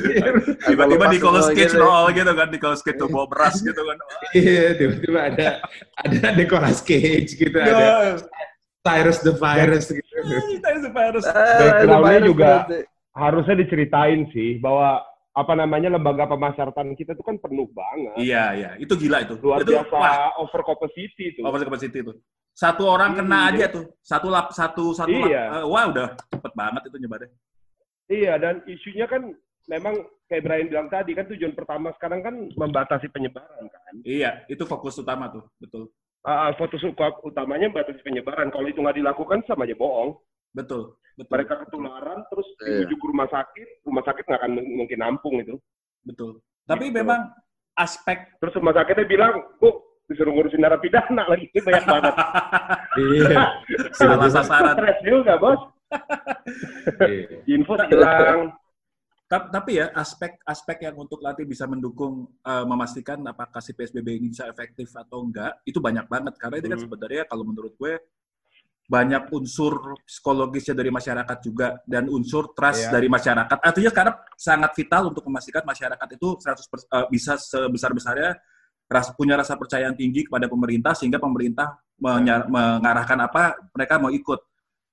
tiba-tiba di Cage gitu. nol gitu kan, Nicolas Cage tuh bawa beras gitu kan. Iya, tiba-tiba ada ada Nicolas Cage gitu, ada Ya, Cyrus the Virus gitu. kita itu virus. Ah, Background-nya juga- harusnya diceritain sih bahwa apa namanya lembaga pemasyarakatan kita itu kan penuh banget. Iya, iya, itu gila itu. Luar itu, biasa Wah, over capacity itu. over capacity itu. Satu orang kena Iya. aja tuh, satu lap, satu, satu lap. Iya. Eh, wah udah cepet banget itu nyebarnya. Iya, dan isunya kan memang kayak Brian bilang tadi kan tujuan pertama sekarang kan membatasi penyebaran kan. Iya, itu fokus utama tuh, betul, foto suka utamanya membatasi penyebaran. Kalau itu nggak dilakukan sama aja bohong. Betul, betul, Mereka ketularan terus Iya. dirujuk ke rumah sakit, rumah sakit nggak akan mungkin nampung itu. betul. Tapi Gitu. memang aspek Terus rumah sakitnya bilang, bu disuruh ngurusin narapidana lagi banyak banget. Iya. salah sasaran. Stres juga bos. Iya. Info hilang. Ta- Tapi ya aspek aspek yang untuk nanti bisa mendukung eh, memastikan apakah si PSBB ini bisa efektif atau enggak itu banyak banget karena itu kan Hmm. sebenarnya kalau menurut gue banyak unsur psikologisnya dari masyarakat juga dan unsur trust Iya. dari masyarakat. Artinya sekarang sangat vital untuk memastikan masyarakat itu 100% eh, bisa sebesar-besarnya ras, punya rasa percaya yang tinggi kepada pemerintah sehingga pemerintah menya- mengarahkan apa mereka mau ikut.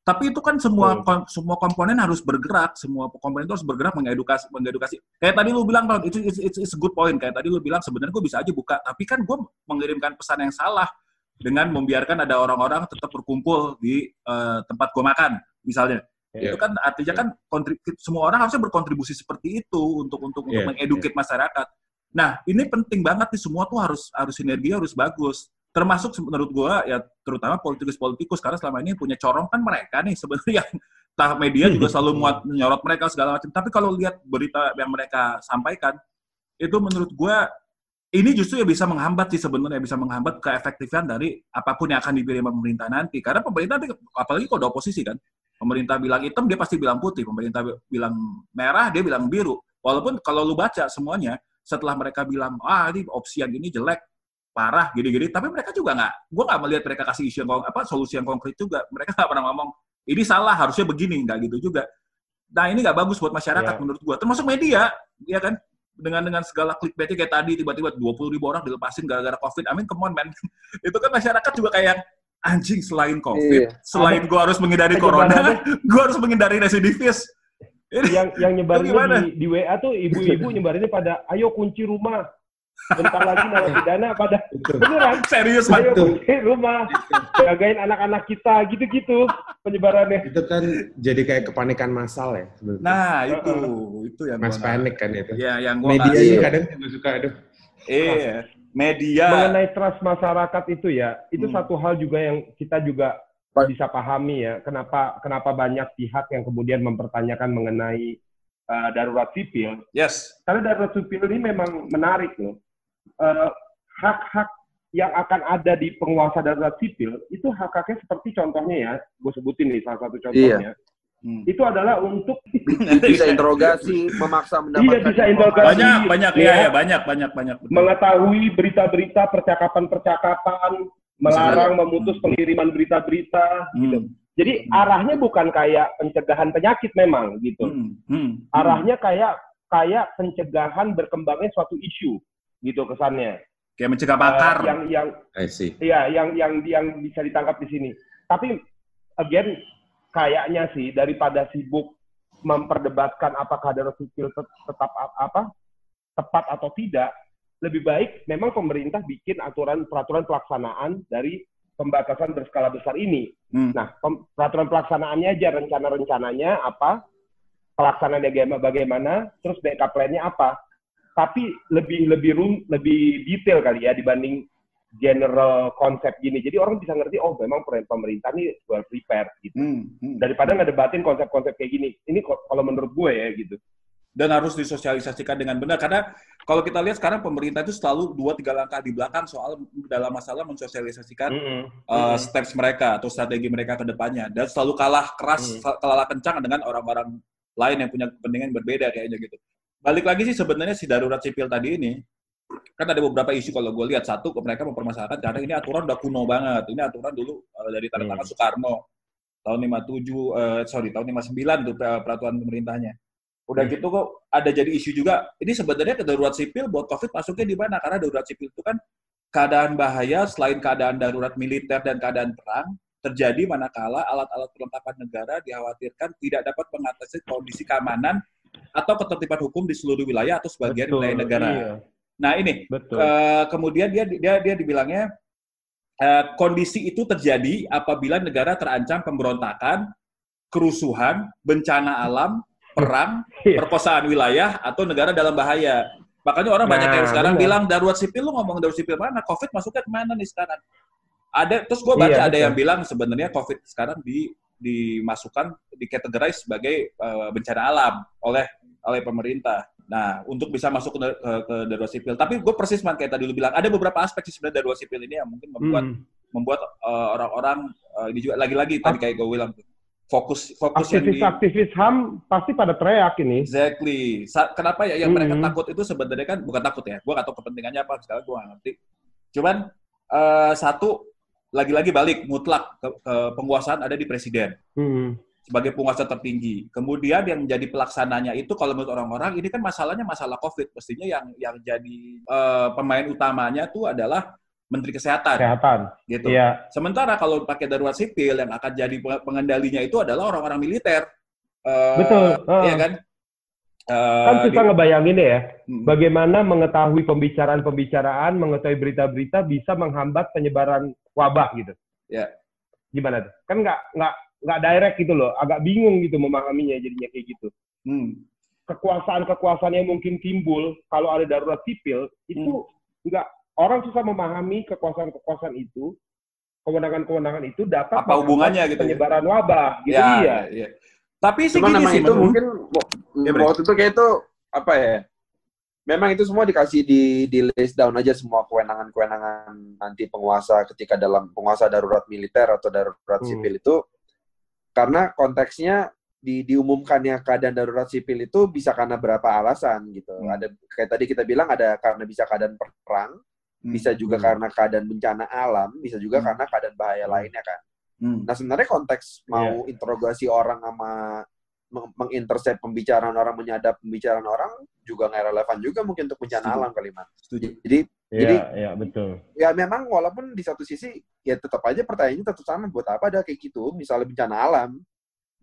Tapi itu kan semua Betul. kom- semua komponen harus bergerak, semua komponen itu harus bergerak mengedukasi mengedukasi. Kayak tadi lu bilang itu it's, it's, it's a good point. Kayak tadi lu bilang sebenarnya gue bisa aja buka, tapi kan gue mengirimkan pesan yang salah dengan membiarkan ada orang-orang tetap berkumpul di eh, tempat gue makan, misalnya. Iya. Itu kan artinya kan kontrib- semua orang harusnya berkontribusi seperti itu untuk untuk untuk Iya, mengeduket masyarakat. Nah, ini penting banget nih semua tuh harus harus sinergi harus bagus. Termasuk menurut gua ya terutama politikus-politikus karena selama ini punya corong kan mereka nih sebenarnya yang entah media juga selalu muat menyorot mereka segala macam. Tapi kalau lihat berita yang mereka sampaikan itu menurut gua ini justru ya bisa menghambat sih sebenarnya bisa menghambat keefektifan dari apa pun yang akan dipilih pemerintah nanti. Karena pemerintah nanti, apalagi kalau ada oposisi kan, pemerintah bilang hitam dia pasti bilang putih, pemerintah bilang merah dia bilang biru. Walaupun kalau lu baca semuanya setelah mereka bilang ah ini opsi yang ini jelek parah gini-gini tapi mereka juga nggak gue nggak melihat mereka kasih isu yang apa solusi yang konkret juga mereka nggak pernah ngomong ini salah harusnya begini nggak gitu juga nah ini nggak bagus buat masyarakat Ya. menurut gue termasuk media ya kan dengan dengan segala clickbaitnya kayak tadi tiba-tiba 20 ribu orang dilepasin gara-gara covid. I mean come on man. Itu kan masyarakat juga kayak anjing selain covid Iya. selain gue harus menghindari corona gue harus menghindari residivis yang yang nyebarinnya di, di WA tuh ibu-ibu nyebarinnya pada ayo kunci rumah bentar lagi narapidana pada beneran Serius, kunci rumah jagain anak-anak kita gitu-gitu penyebarannya Itu kan jadi kayak kepanikan massal ya sebenarnya. Nah, itu itu yang Mas gua panik kan itu. Ya, yang gua Media ini kadang juga suka aduh. Iya, media. mengenai trust masyarakat itu ya itu Hmm. satu hal juga yang kita juga bisa pahami ya kenapa kenapa banyak pihak yang kemudian mempertanyakan mengenai uh, darurat sipil Yes. karena darurat sipil ini memang menarik loh Eh, hak-hak yang akan ada di penguasa darurat sipil itu hak-haknya seperti contohnya ya gue sebutin nih salah satu contohnya Hmm. itu adalah untuk bisa interogasi, memaksa mendapatkan Iya, bisa interogasi. banyak, banyak Ya. ya, ya, banyak, banyak, banyak. betul. mengetahui berita-berita percakapan-percakapan melarang memutus pengiriman berita-berita gitu. Hmm. Jadi arahnya bukan kayak pencegahan penyakit memang gitu. Hmm. Hmm. Arahnya kayak kayak pencegahan berkembangnya suatu isu gitu kesannya. Kayak mencegah makar. Eh, yang yang iya yang yang yang bisa ditangkap di sini. Tapi again kayaknya sih daripada sibuk memperdebatkan apakah darurat sipil tet- tetap apa tepat atau tidak, lebih baik memang pemerintah bikin aturan peraturan pelaksanaan dari pembatasan berskala besar ini. Hmm. Nah, pem- peraturan pelaksanaannya aja rencana-rencananya apa, pelaksanaannya bagaimana, bagaimana, terus backup plan-nya apa. Tapi lebih lebih rum, lebih detail kali ya dibanding general konsep gini. Jadi orang bisa ngerti, oh memang pemerintah ini well prepared gitu. Hmm. Hmm. Daripada ngedebatin konsep-konsep kayak gini. Ini kalau menurut gue ya gitu. dan harus disosialisasikan dengan benar karena kalau kita lihat sekarang pemerintah itu selalu dua tiga langkah di belakang soal dalam masalah mensosialisasikan uh, steps mereka atau strategi mereka ke depannya dan selalu kalah keras Hmm. kalah kencang dengan orang-orang lain yang punya kepentingan berbeda kayaknya gitu balik lagi sih sebenarnya si darurat sipil tadi ini. Kan ada beberapa isu kalau gue lihat. Satu mereka mempermasalahkan karena ini aturan udah kuno banget. Ini aturan dulu uh, dari tanda tangan Hmm. Soekarno. Tahun 57 eh, sorry tahun 59 tuh per- peraturan pemerintahnya. Udah Hmm. gitu kok ada jadi isu juga. Ini sebenarnya darurat sipil buat covid masuknya di mana? Karena darurat sipil itu kan keadaan bahaya selain keadaan darurat militer dan keadaan perang terjadi manakala alat-alat perlengkapan negara dikhawatirkan tidak dapat mengatasi kondisi keamanan atau ketertiban hukum di seluruh wilayah atau sebagian Betul, wilayah negara. iya, Nah ini betul. Eh, kemudian dia dia dia dibilangnya eh, kondisi itu terjadi apabila negara terancam pemberontakan, kerusuhan, bencana alam, perang, Iya. perkosaan wilayah atau negara dalam bahaya. Makanya orang banyak Nah, yang sekarang benar. bilang darurat sipil lu ngomong darurat sipil mana? Covid masuknya ke mana nih sekarang? Ada terus gue baca Iya, ada betul. yang bilang sebenarnya Covid sekarang di dimasukkan dikategorize sebagai eh, bencana alam oleh oleh pemerintah. Nah, untuk bisa masuk ke, ke, ke darurat sipil. Tapi gue persis man kayak tadi lu bilang, ada beberapa aspek sih sebenarnya darurat sipil ini yang mungkin membuat Hmm. membuat eh, orang-orang eh, ini juga lagi-lagi tadi kayak gue bilang fokus fokus yang di Aktivis-aktivis HAM pasti pada teriak ini. exactly. Sa- kenapa ya yang mereka Mhm. takut itu sebenarnya kan bukan takut ya. Gue gak tahu kepentingannya apa sekarang gue gak ngerti. Cuman eh, satu lagi-lagi balik mutlak ke, ke penguasaan ada di presiden Hmm. sebagai penguasa tertinggi. Kemudian yang menjadi pelaksananya itu kalau menurut orang-orang ini kan masalahnya masalah COVID. Mestinya yang yang jadi eh, pemain utamanya tuh adalah Menteri Kesehatan Kesehatan. gitu. Iya. Sementara kalau pakai darurat sipil yang akan jadi peng- pengendalinya itu adalah orang-orang militer. Eh, Betul. Iya Ah. kan? Eh, Kan susah di- ngebayangin ya, bagaimana mengetahui pembicaraan-pembicaraan, mengetahui berita-berita bisa menghambat penyebaran wabah gitu. Ya. Gimana tuh? Kan nggak nggak nggak direct gitu loh, agak bingung gitu memahaminya jadinya kayak gitu. Hmm. Kekuasaan-kekuasaan yang mungkin timbul kalau ada darurat sipil itu nggak orang susah memahami kekuasaan-kekuasaan itu, kewenangan-kewenangan itu dapat Apa hubungannya gitu ya? penyebaran wabah gitu Ya, iya. iya. Tapi sih Cuma gini sih, itu mungkin Ya, waktu itu kayak itu apa ya? Memang itu semua dikasih di di list down aja semua kewenangan-kewenangan nanti penguasa ketika dalam penguasa darurat militer atau darurat Hmm. sipil itu karena konteksnya di diumumkannya keadaan darurat sipil itu bisa karena berapa alasan gitu. Hmm. Ada kayak tadi kita bilang ada karena bisa keadaan perang, Hmm. bisa juga Hmm. karena keadaan bencana alam, bisa juga Hmm. karena keadaan bahaya Hmm. lainnya kan. Hmm. Nah sebenarnya konteks mau interogasi orang sama mengintercept pembicaraan orang, menyadap pembicaraan orang juga nggak relevan juga mungkin untuk bencana Setuju. alam kali Mas. Setuju. Jadi Iya, Jadi- iya betul. ya memang walaupun di satu sisi ya tetap aja pertanyaannya tetap sama buat apa ada kayak gitu misalnya bencana alam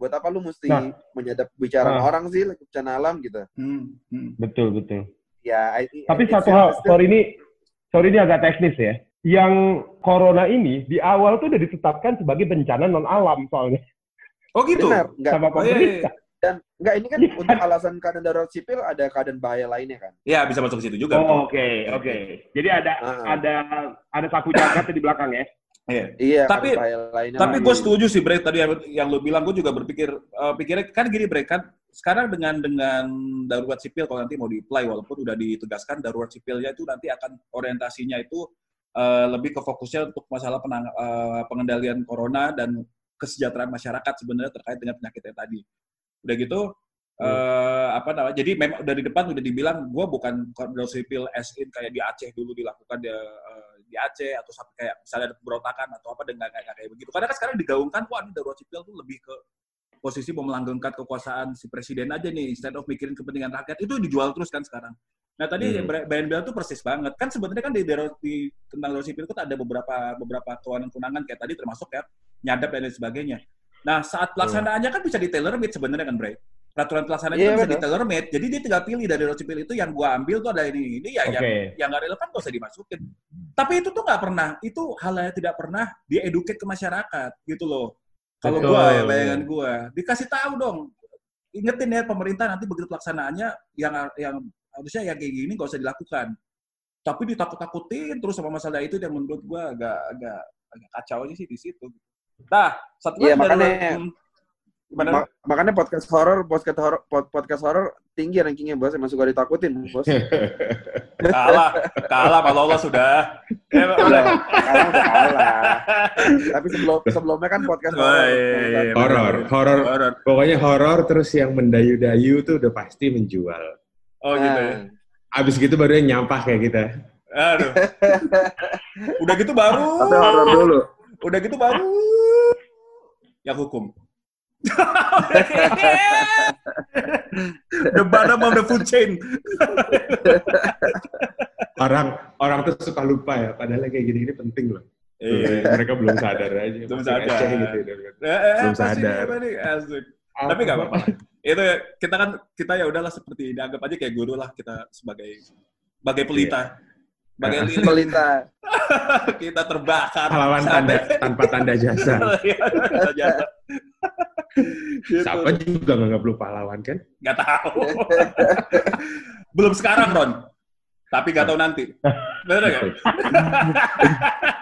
buat apa lu mesti Nah. menyadap pembicaraan Nah. orang sih bencana alam gitu Hmm. Hmm. Betul, betul. Ya, I- Tapi it's satu hal, still- sorry ini, sorry ini agak teknis ya. Yang corona ini di awal tuh udah ditetapkan sebagai bencana non alam soalnya Oh gitu. Benar, enggak. sama Oh, iya, iya. pemerintah. Dan enggak ini kan Iya. untuk alasan keadaan darurat sipil ada keadaan bahaya lainnya kan. Ya bisa masuk ke situ juga. Oh, Oke, oke. Jadi ada Ah. ada ada sapu jagat di belakang ya. Iya. Iya, Tapi- keadaan bahaya lainnya. Tapi gue setuju sih Bre tadi yang, yang lu bilang gue juga berpikir eh, pikirnya kan gini Bre kan sekarang dengan dengan darurat sipil kalau nanti mau di-apply walaupun udah ditegaskan darurat sipilnya itu nanti akan orientasinya itu eh, lebih ke fokusnya untuk masalah penang, eh, pengendalian corona dan kesejahteraan masyarakat sebenarnya terkait dengan penyakitnya tadi. Udah gitu eh, apa namanya? Jadi memang dari depan udah dibilang gue bukan darurat sipil as in kayak di Aceh dulu dilakukan di, eh, di Aceh atau sampai kayak misalnya ada pemberontakan atau apa dengan kayak kayak begitu. Karena kan sekarang digaungkan wah ini darurat sipil tuh lebih ke posisi mau melanggengkan kekuasaan si presiden aja nih instead of mikirin kepentingan rakyat itu dijual terus kan sekarang. Nah tadi Hmm. hmm. Brian bilang tuh persis banget kan sebenarnya kan di, darurat- di tentang sipil itu ada beberapa beberapa kewenangan kayak tadi termasuk ya nyadap dan lain sebagainya. Nah saat pelaksanaannya kan bisa di tailor made sebenarnya kan Bray. Peraturan pelaksanaannya Iya, kan bisa di tailor made. Jadi dia tinggal pilih dari sipil itu yang gua ambil tuh ada ini ini ya Oke. yang yang nggak relevan gak usah dimasukin. Tapi itu tuh nggak pernah, itu hal yang tidak pernah dieduket ke masyarakat gitu loh. Kalau gua ya bayangan gua, dikasih tahu dong. Ingetin ya pemerintah nanti begitu pelaksanaannya yang yang harusnya yang kayak gini nggak usah dilakukan. Tapi ditakut-takutin terus sama masalah itu yang menurut gua agak agak agak kacau aja sih di situ. Nah, satu Iya, makanya- gimana? Ma- makanya podcast horor, podcast horor, pod- podcast horor tinggi rankingnya bos, emang suka ditakutin bos. kalah, kalah kalau Allah sudah. Ya, Udah, kalah udah kalah. Tapi sebelum sebelumnya kan podcast Oh, horor. iya, iya, iya. Horor, horor. Horor. Pokoknya horor terus yang mendayu-dayu tuh udah pasti menjual. Oh gitu ya. Nah, Abis gitu baru yang nyampah kayak kita. Aduh. Udah gitu baru. Tapi horor dulu. Udah gitu baru. Yang hukum. the bottom of the food chain. Orang orang tuh suka lupa ya, padahal kayak gini-gini penting loh. Iya. Mereka belum sadar aja. Belum sadar. receh gitu. Eh, eh, Belum sadar. Tapi nggak apa-apa. Itu ya, kita kan kita ya udahlah seperti dianggap aja kayak guru lah kita sebagai sebagai pelita. Sebagai Nah. lilin Pemerintah. kita terbakar. Pahlawan tanda tanpa tanda jasa. Iya. Gitu. Siapa juga nganggap lu pahlawan kan? Nggak tahu. Belum sekarang, Ron. Tapi nggak tahu nanti. Bener kan?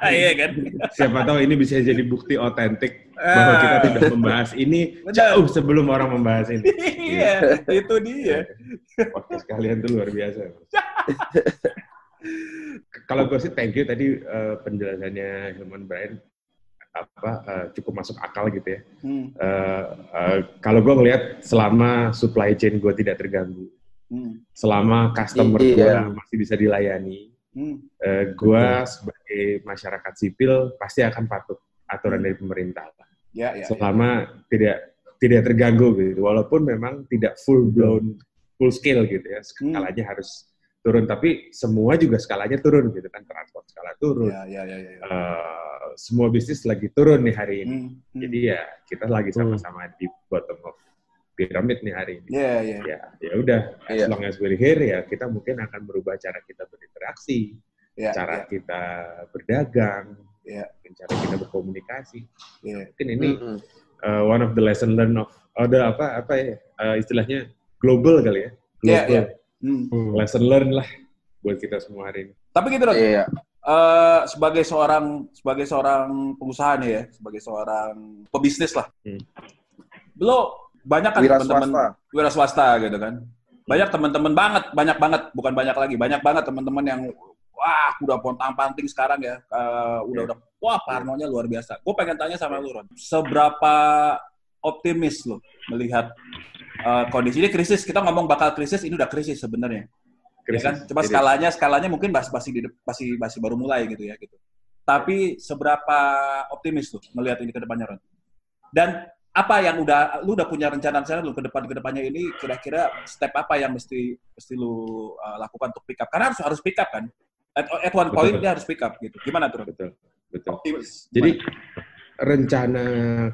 Iya kan? Siapa tahu ini bisa jadi bukti otentik bahwa kita Ah. tidak membahas ini Benar. jauh sebelum orang membahas ini. Iya, itu dia. Podcast kalian tuh luar biasa. Kalau gue sih thank you tadi eh, penjelasannya Hilman Brian apa eh, cukup masuk akal gitu ya. Hmm. Eh, eh, kalau gue ngelihat selama supply chain gue tidak terganggu, Hmm. selama customer Iya. gue masih bisa dilayani, Hmm. eh, gue sebagai masyarakat sipil pasti akan patuh aturan dari pemerintah Ya, ya. ya. selama tidak tidak terganggu gitu walaupun memang tidak full blown full scale gitu ya skalanya harus turun tapi semua juga skalanya turun gitu kan transport skala turun Ya, ya, ya, ya. ya. Eh, semua bisnis lagi turun nih hari ini Hmm. Hmm. jadi ya kita lagi sama-sama di bottom of pyramid nih hari ini Ya, ya. ya ya udah as Iya. long as we're here ya kita mungkin akan merubah cara kita berinteraksi Ya, cara ya, kita berdagang Iya. cara kita berkomunikasi ya. mungkin ini Mm-mm. uh, one of the lesson learn of ada apa apa ya uh, istilahnya global kali ya Iya, global iya. Hmm. lesson learn lah buat kita semua hari ini Tapi gitu, Ron. Iya. Eh, sebagai seorang sebagai seorang pengusaha nih ya, sebagai seorang pebisnis lah. Hmm. Lo banyak kan teman-teman wira swasta gitu kan. Banyak teman-teman banget, banyak banget, bukan banyak lagi, banyak banget teman-teman yang wah udah pontang-panting sekarang ya. Eh, udah udah wah parnonya luar biasa. Gue pengen tanya sama lu Ron, seberapa optimis lo melihat eh, kondisi ini krisis? Kita ngomong bakal krisis, ini udah krisis sebenarnya. Ya kan? Cuma skalanya skalanya mungkin masih masih di- masih masih baru mulai gitu ya gitu. Tapi seberapa optimis tuh melihat ini ke depannya Ron? Dan apa yang udah lu udah punya rencana-rencana lu ke depan ke depannya ini kira-kira step apa yang mesti mesti lu uh, lakukan untuk pick up? Karena harus harus pick up kan. At, at one Betul, point betul. dia harus pick up gitu. Gimana tuh? Betul betul Optimis. jadi rencana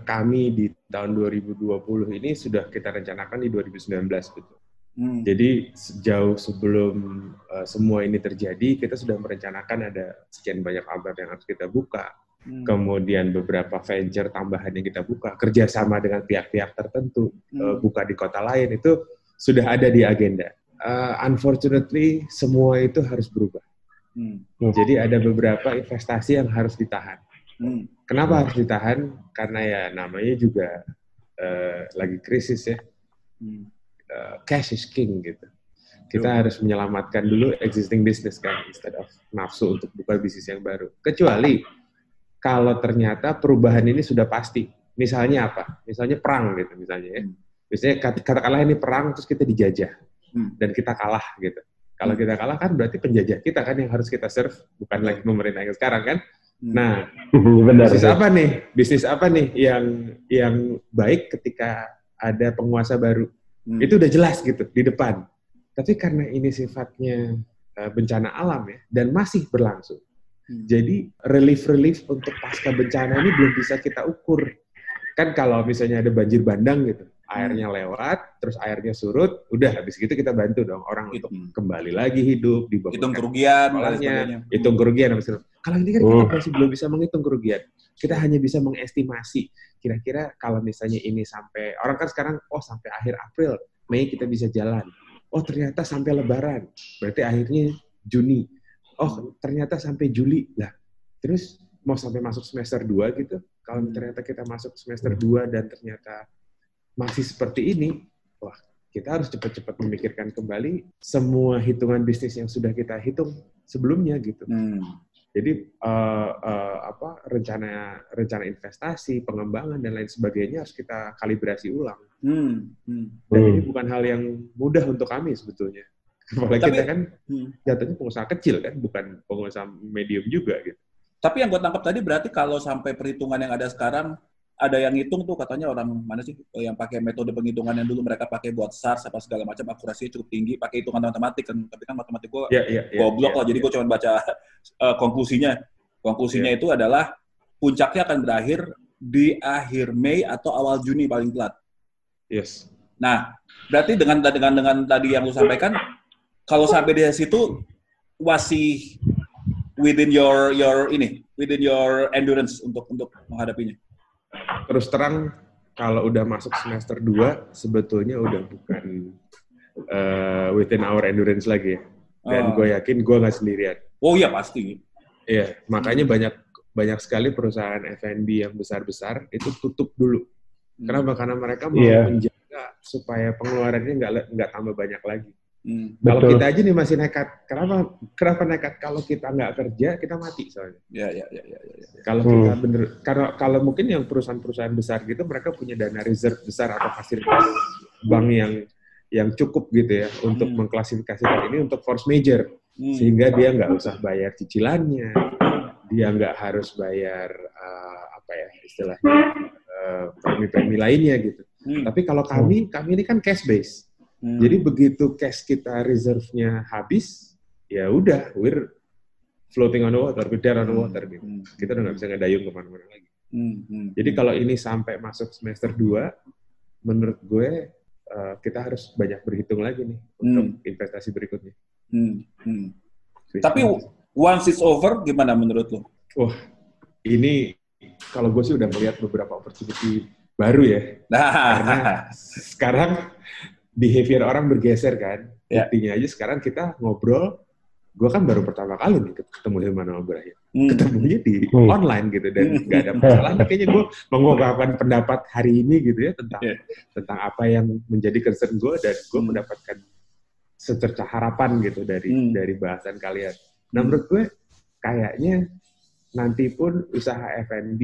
kami di tahun 2020 ini sudah kita rencanakan di 2019 gitu Hmm. Jadi sejauh sebelum uh, semua ini terjadi, kita sudah merencanakan ada sekian banyak outlet yang harus kita buka. Hmm. Kemudian beberapa venture tambahan yang kita buka, kerjasama dengan pihak-pihak tertentu, Hmm. uh, buka di kota lain itu sudah ada di agenda. Uh, unfortunately, semua itu harus berubah. Hmm. Jadi ada beberapa investasi yang harus ditahan. Hmm. Kenapa harus ditahan? Karena ya namanya juga uh, lagi krisis ya. Hmm. Uh, cash is king gitu. Kita harus menyelamatkan dulu existing business kan, instead of nafsu untuk buka bisnis yang baru. Kecuali kalau ternyata perubahan ini sudah pasti. Misalnya apa? Misalnya perang gitu misalnya ya. Hmm. Misalnya kat- katakanlah ini perang terus kita dijajah Hmm. dan kita kalah gitu. Kalau Hmm. kita kalah kan berarti penjajah kita kan yang harus kita serve, bukan lagi pemerintah yang sekarang kan. Hmm. Nah, Benar. bisnis apa nih? Bisnis apa nih yang yang baik ketika ada penguasa baru? Hmm. Itu udah jelas gitu di depan. Tapi karena ini sifatnya uh, bencana alam ya dan masih berlangsung. Hmm. Jadi relief-relief untuk pasca bencana ini belum bisa kita ukur. Kan kalau misalnya ada banjir bandang gitu, airnya lewat, terus airnya surut, udah habis gitu kita bantu dong orang untuk Hmm. kembali lagi hidup, dibangunkan hitung kerugian sekolahnya, hitung kerugian. Kalau ini kan kita Hmm. masih belum bisa menghitung kerugian. Kita hanya bisa mengestimasi. Kira-kira kalau misalnya ini sampai orang kan sekarang oh sampai akhir April, Mei kita bisa jalan. Oh ternyata sampai Lebaran, berarti akhirnya Juni. Oh ternyata sampai Juli lah. Terus mau sampai masuk semester 2 gitu. Kalau Hmm. ternyata kita masuk semester 2 dan ternyata masih seperti ini, wah kita harus cepat-cepat memikirkan kembali semua hitungan bisnis yang sudah kita hitung sebelumnya gitu. Hmm. Jadi eh, eh, apa rencana rencana investasi, pengembangan dan lain sebagainya harus kita kalibrasi ulang. Hmm. Hmm. Dan Hmm. ini bukan hal yang mudah untuk kami sebetulnya. Apalagi Tapi- kita kan Hmm. jatuhnya pengusaha kecil kan, bukan pengusaha medium juga gitu. Tapi yang gue tangkap tadi berarti kalau sampai perhitungan yang ada sekarang ada yang ngitung tuh katanya orang mana sih eh, yang pakai metode penghitungan yang dulu mereka pakai buat SARS apa segala macam akurasinya cukup tinggi pakai hitungan matematik kan tapi kan matematik gue Ya, ya, ya, goblok ya, lah jadi ya. gue cuma baca eh, konklusinya konklusinya itu adalah puncaknya akan berakhir di akhir Mei atau awal Juni paling telat Yes. Nah, berarti dengan dengan dengan tadi yang lu sampaikan, kalau sampai di situ masih within your your ini, within your endurance untuk untuk menghadapinya. Terus terang kalau udah masuk semester 2 sebetulnya udah bukan eh, within our endurance lagi ya. Dan Oh. gue yakin gue nggak sendirian. Oh iya pasti. Iya, makanya banyak banyak sekali perusahaan F&B yang besar-besar itu tutup dulu. Kenapa? Karena mereka mau Iya. menjaga supaya pengeluarannya nggak nggak tambah banyak lagi. Hmm. Kalau Betul. kita aja nih masih nekat, kenapa? Kenapa nekat? Kalau kita nggak kerja, kita mati soalnya. Ya ya ya ya ya. ya. Kalau Hmm. kita bener, karena kalau mungkin yang perusahaan-perusahaan besar gitu, mereka punya dana reserve besar atau fasilitas bank yang yang cukup gitu ya untuk Hmm. mengklasifikasikan ini untuk force major Hmm. sehingga dia nggak usah bayar cicilannya, dia nggak harus bayar eh, apa ya istilahnya eh, premi-premi lainnya gitu. Hmm. Tapi kalau kami, kami ini kan cash base. Hmm. Jadi begitu cash kita reserve-nya habis, ya udah, we're floating on the water, we're there on the water gitu. Hmm. Kita udah nggak bisa ngedayung ke mana-mana lagi. Hmm. Hmm. Jadi kalau ini sampai masuk semester 2, menurut gue eh, kita harus banyak berhitung lagi nih untuk investasi berikutnya. Hmm. Hmm. Tapi once it's over gimana menurut lo? Wah, ini kalau gue sih udah melihat beberapa opportunity baru ya. Karena Nah, sekarang behavior orang bergeser kan. Ya. Buktinya aja sekarang kita ngobrol, gue kan baru pertama kali nih ketemu Hilman sama Ibrahim. Hmm. Ketemunya di Hmm. online gitu dan nggak ada masalah. Kayaknya gue mengungkapkan pendapat hari ini gitu ya tentang Ya. tentang apa yang menjadi concern gue dan gue Hmm. mendapatkan secerca harapan gitu dari Hmm. dari bahasan kalian. Nah Hmm. menurut gue kayaknya nanti pun usaha F&B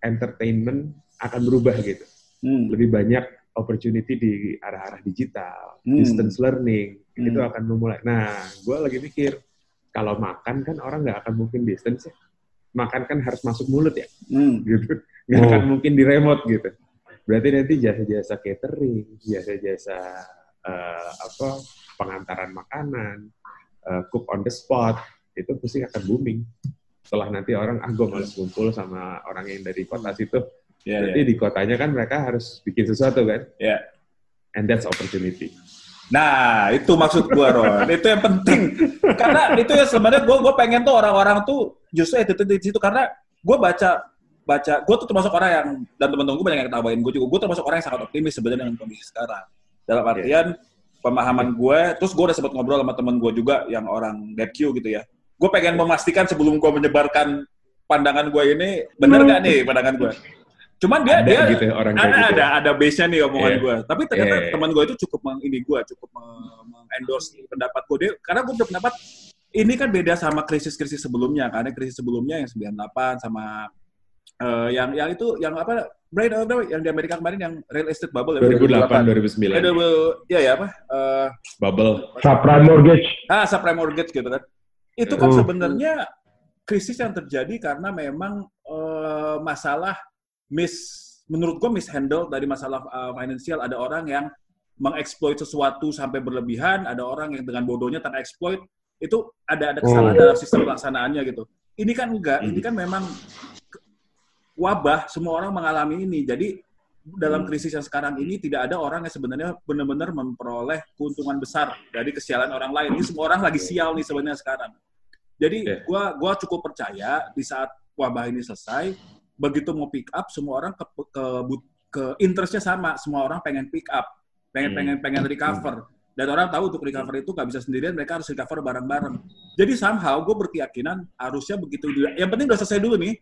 entertainment akan berubah gitu. Hmm. Lebih banyak opportunity di arah-arah digital, Hmm. distance learning Hmm. itu akan memulai. Nah, gue lagi mikir kalau makan kan orang nggak akan mungkin distance ya. Makan kan harus masuk mulut ya, Hmm. gitu. Nggak Oh. akan mungkin di remote gitu. Berarti nanti jasa-jasa catering, jasa-jasa eh, apa pengantaran makanan, eh, cook on the spot itu pasti akan booming. Setelah nanti orang ah gue malas ngumpul sama orang yang dari kota situ, Ya, berarti ya. di kotanya kan mereka harus bikin sesuatu kan, Ya. and that's opportunity. Nah, itu maksud gua, Ron. itu yang penting. Karena itu ya sebenarnya gua gua pengen tuh orang-orang tuh justru itu di situ karena gua baca baca gua tuh termasuk orang yang dan teman-teman gua banyak yang ketawain gua juga. Gua termasuk orang yang sangat optimis sebenarnya dengan kondisi sekarang. Dalam artian pemahaman gue, terus gue udah sempat ngobrol sama temen gue juga yang orang DepQ gitu ya. Gue pengen memastikan sebelum gue menyebarkan pandangan gue ini bener nggak nih pandangan gue. Cuman dia Ada dia gitu ya, orang ada gitu. ada ada base-nya nih omongan Iya. gue. Tapi ternyata Iya, iya. teman gue itu cukup meng, ini gue cukup meng- mengendorse pendapat gue. Dia, karena gue berpendapat ini kan beda sama krisis-krisis sebelumnya. Karena krisis sebelumnya yang 98 sama eh, yang yang itu yang apa Brian yang di Amerika kemarin yang real estate bubble ya. 2008 Eh, 2009 double- ya ya apa? Eh, bubble. Subprime mortgage. ah subprime mortgage gitu kan. Itu kan Hmm. sebenarnya krisis yang terjadi karena memang eh, masalah mis menurut gua mishandle dari masalah eh, finansial ada orang yang mengeksploit sesuatu sampai berlebihan, ada orang yang dengan bodohnya tereksploit. Itu ada ada kesalahan Hmm. dalam sistem pelaksanaannya gitu. Ini kan enggak, ini kan memang wabah, semua orang mengalami ini. Jadi dalam krisis yang sekarang ini tidak ada orang yang sebenarnya benar-benar memperoleh keuntungan besar dari kesialan orang lain. Ini semua orang lagi sial nih sebenarnya sekarang. Jadi Oke. gua gua cukup percaya di saat wabah ini selesai, begitu mau pick up semua orang ke ke, ke interestnya sama, semua orang pengen pick up, pengen Hmm. pengen pengen recover. Dan orang tahu untuk recover itu nggak bisa sendirian, mereka harus recover bareng-bareng. Jadi somehow gue berkeyakinan harusnya begitu. Yang penting udah selesai dulu nih.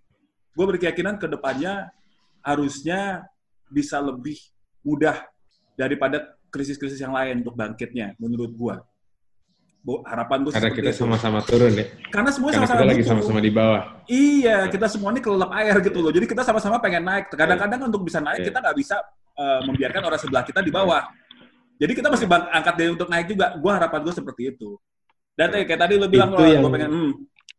Gue berkeyakinan ke depannya harusnya bisa lebih mudah daripada krisis-krisis yang lain untuk bangkitnya, menurut gue. Harapan gue Karena kita sama-sama turun ya. Karena semua Karena sama-sama kita lagi sama-sama di bawah. Iya, kita semua ini kelelep air gitu loh. Jadi kita sama-sama pengen naik. Kadang-kadang untuk bisa naik Iya. kita nggak bisa eh, membiarkan orang sebelah kita di bawah. Jadi kita mesti bang- angkat dia untuk naik juga. Gua harapan gue seperti itu. Dan eh, kayak tadi lo bilang Itu lo, yang- gue pengen, hmm,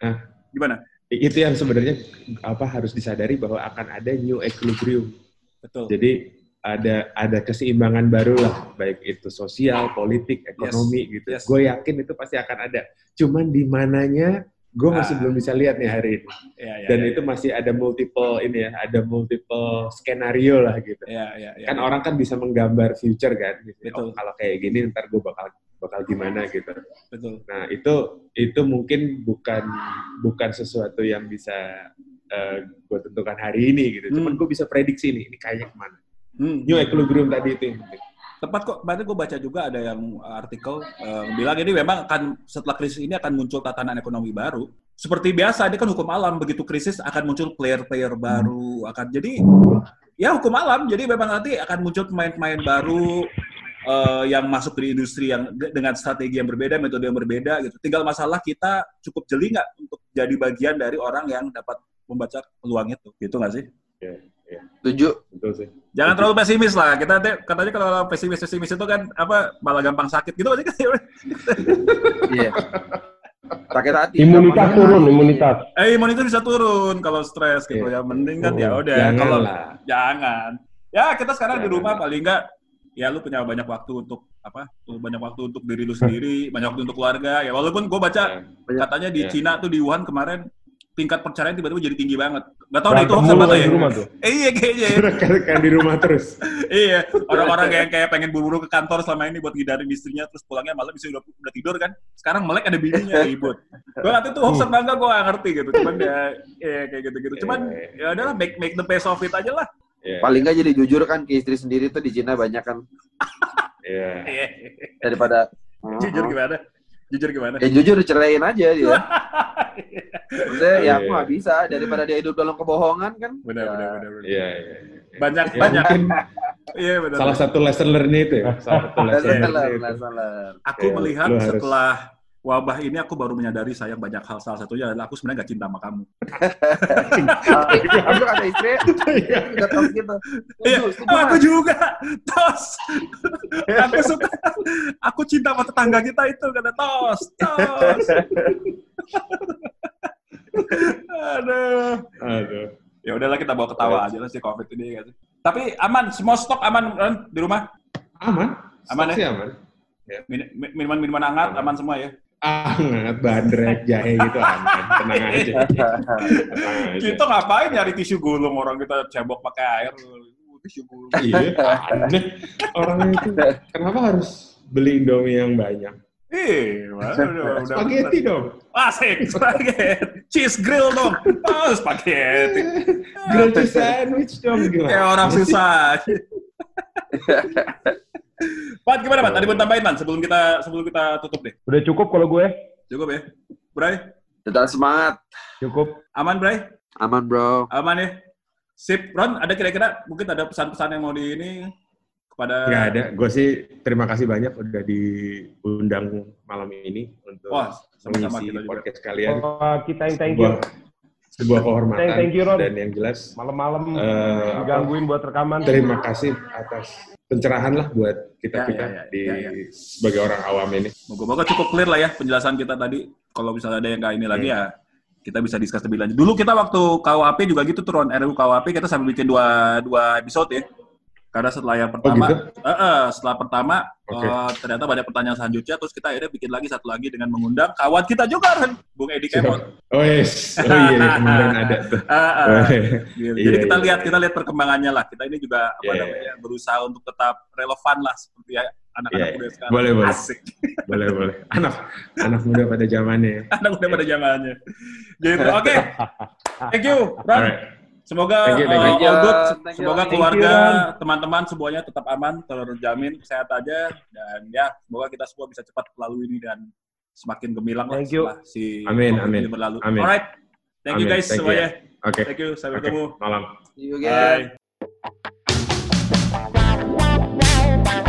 Ah. gimana? Itu yang sebenarnya apa harus disadari bahwa akan ada new equilibrium. Betul. Jadi ada ada keseimbangan baru lah, baik itu sosial, politik, ekonomi gitu. yes. Gue yakin itu pasti akan ada. Cuman di mananya gue masih Ah. belum bisa lihat nih hari ini. Ya, ya, Dan ya, itu masih ada multiple ini ya, ada multiple skenario lah gitu. ya, ya, ya, kan ya. orang kan bisa menggambar future kan. Gitu. Betul. Oh, kalau kayak gini ntar gue bakal bakal gimana gitu. betul. Nah itu itu mungkin bukan bukan sesuatu yang bisa gue tentukan hari ini gitu. Cuman Hmm. gue bisa prediksi nih, ini kayaknya ke mana. Hmm. New equilibrium tadi itu. yang penting. Tepat kok, kemarin gue baca juga ada yang artikel eh, bilang ini memang akan setelah krisis ini akan muncul tatanan ekonomi baru. Seperti biasa, ini kan hukum alam. Begitu krisis akan muncul player-player baru. Akan jadi ya hukum alam. Jadi memang nanti akan muncul pemain-pemain baru eh, yang masuk di industri yang de- dengan strategi yang berbeda, metode yang berbeda gitu. Tinggal masalah kita cukup jeli nggak untuk jadi bagian dari orang yang dapat membaca peluang itu. Gitu nggak sih? Setuju. Betul sih. Jangan terlalu pesimis lah. Kita nanti- katanya kalau pesimis pesimis itu kan apa malah gampang sakit gitu aja kan. Iya. Sakit hati. Imunitas turun, imunitas. Eh imunitas bisa turun kalau stres gitu Iya. ya. Mending kan Oh, ya udah jangan kalau lah. jangan. Ya kita sekarang di Jangan. rumah paling enggak ya lu punya banyak waktu untuk apa? Banyak waktu untuk diri lu sendiri, banyak waktu untuk keluarga. Ya walaupun gue baca Ya. katanya di Ya. Cina tuh di Wuhan kemarin tingkat perceraian tiba-tiba jadi tinggi banget. Gak tau deh itu hoax apa ya. di rumah tuh. Eh, iya kayaknya. ya. kan, kan di rumah terus. iya, orang-orang yang kayak pengen buru-buru ke kantor selama ini buat ngidarin istrinya terus pulangnya malam bisa udah, udah tidur kan. Sekarang melek ada bininya ribut. Gue nanti tuh hoax apa enggak gue gak ngerti gitu. Cuman ya, ya kayak gitu-gitu. Cuman ya udahlah make make the best of it aja lah. Ya, Paling nggak jadi jujur kan ke istri sendiri tuh di Cina banyak kan ya. Iya. daripada Jujur gimana? Jujur gimana? Ya jujur ceraiin aja dia. Maksudnya ya aku Iya. nggak bisa daripada dia hidup dalam kebohongan kan. Benar, Ya, benar, benar, benar. Iya, iya. Banyak, Ya, banyak. mungkin Iya, benar. salah satu lesson learn itu ya. Salah satu lesson learn. Aku Ya, melihat setelah wabah ini aku baru menyadari sayang banyak hal. Salah satunya adalah aku sebenarnya gak cinta sama kamu. Aku ada istri, tahu gitu. Iya, aku juga. Tos. aku suka. Aku cinta sama tetangga kita itu kata Tos. Tos. Aduh. Aduh. Ya udahlah kita bawa ketawa aja lah si Covid ini kan. Tapi aman, semua stok aman di rumah. Aman. Aman ya? sih aman. Min- min- Minuman-minuman hangat aman semua ya. Hangat, bandrek, jahe gitu aman. Tenang aja. Tenang aja. Kita ngapain nyari tisu gulung orang kita cebok pakai air. Uh, Tisu gulung. Iya, aneh. Orangnya itu kenapa harus beli Indomie yang banyak. Ih, udah, udah, Spaghetti dong. Asik, spaghetti. Cheese grill dong. Oh, spaghetti. Grilled cheese sandwich dong? Kayak orang susah. Pat, gimana Pat? Tadi mau tambahin Man sebelum kita sebelum kita tutup deh. Udah cukup kalau gue. Cukup ya? Bray? Tetap semangat. Cukup. Aman, Bray? Aman, bro. Aman ya? Sip. Ron, ada kira-kira mungkin ada pesan-pesan yang mau di ini kepada... Nggak ada. Gue sih terima kasih banyak udah diundang malam ini untuk Wah, sama-sama mengisi kita juga. podcast kalian. Oh, kita yang thank you. Sebuah, sebuah kehormatan Thank- thank you, Ron. dan yang jelas Malam-malam Eh, digangguin buat rekaman. terima kasih atas pencerahan lah buat kita kita Ya, ya, ya, di ya, ya. sebagai orang awam ini. Moga-moga cukup clear lah ya penjelasan kita tadi. Kalau misalnya ada yang nggak ini lagi ya kita bisa discuss lebih lanjut. Dulu kita waktu KUHP juga gitu tuh Ron, RUU KUHP kita sambil bikin dua dua episode ya. Karena setelah yang pertama, gitu? eh, eh, setelah pertama Oke. eh, ternyata banyak pertanyaan selanjutnya, terus kita akhirnya bikin lagi satu lagi dengan mengundang kawan kita juga Ren, Bung Edi Kemon. Oh yes, oh iya kemarin ada tuh. Oh, Gitu. Iya, Jadi kita iya, lihat iya. kita lihat perkembangannya lah. Kita ini juga apa Iya, iya, namanya berusaha untuk tetap relevan lah seperti ya anak-anak Iya, iya. muda sekarang. Boleh, boleh. Asik. boleh boleh. Anak anak muda pada zamannya. anak muda pada zamannya. Gitu. Oke. Thank you, Ron. Semoga thank you, thank uh, you. Uh, all good. Semoga keluarga, teman-teman semuanya tetap aman, terjamin, sehat aja dan ya semoga kita semua bisa cepat melalui ini dan semakin gemilang thank you. setelah si amin, amin. ini berlalu. Amin. Alright, thank amin. you guys thank semuanya. You. Okay. Thank you. Sampai okay. ketemu. Malam. See you again. Bye.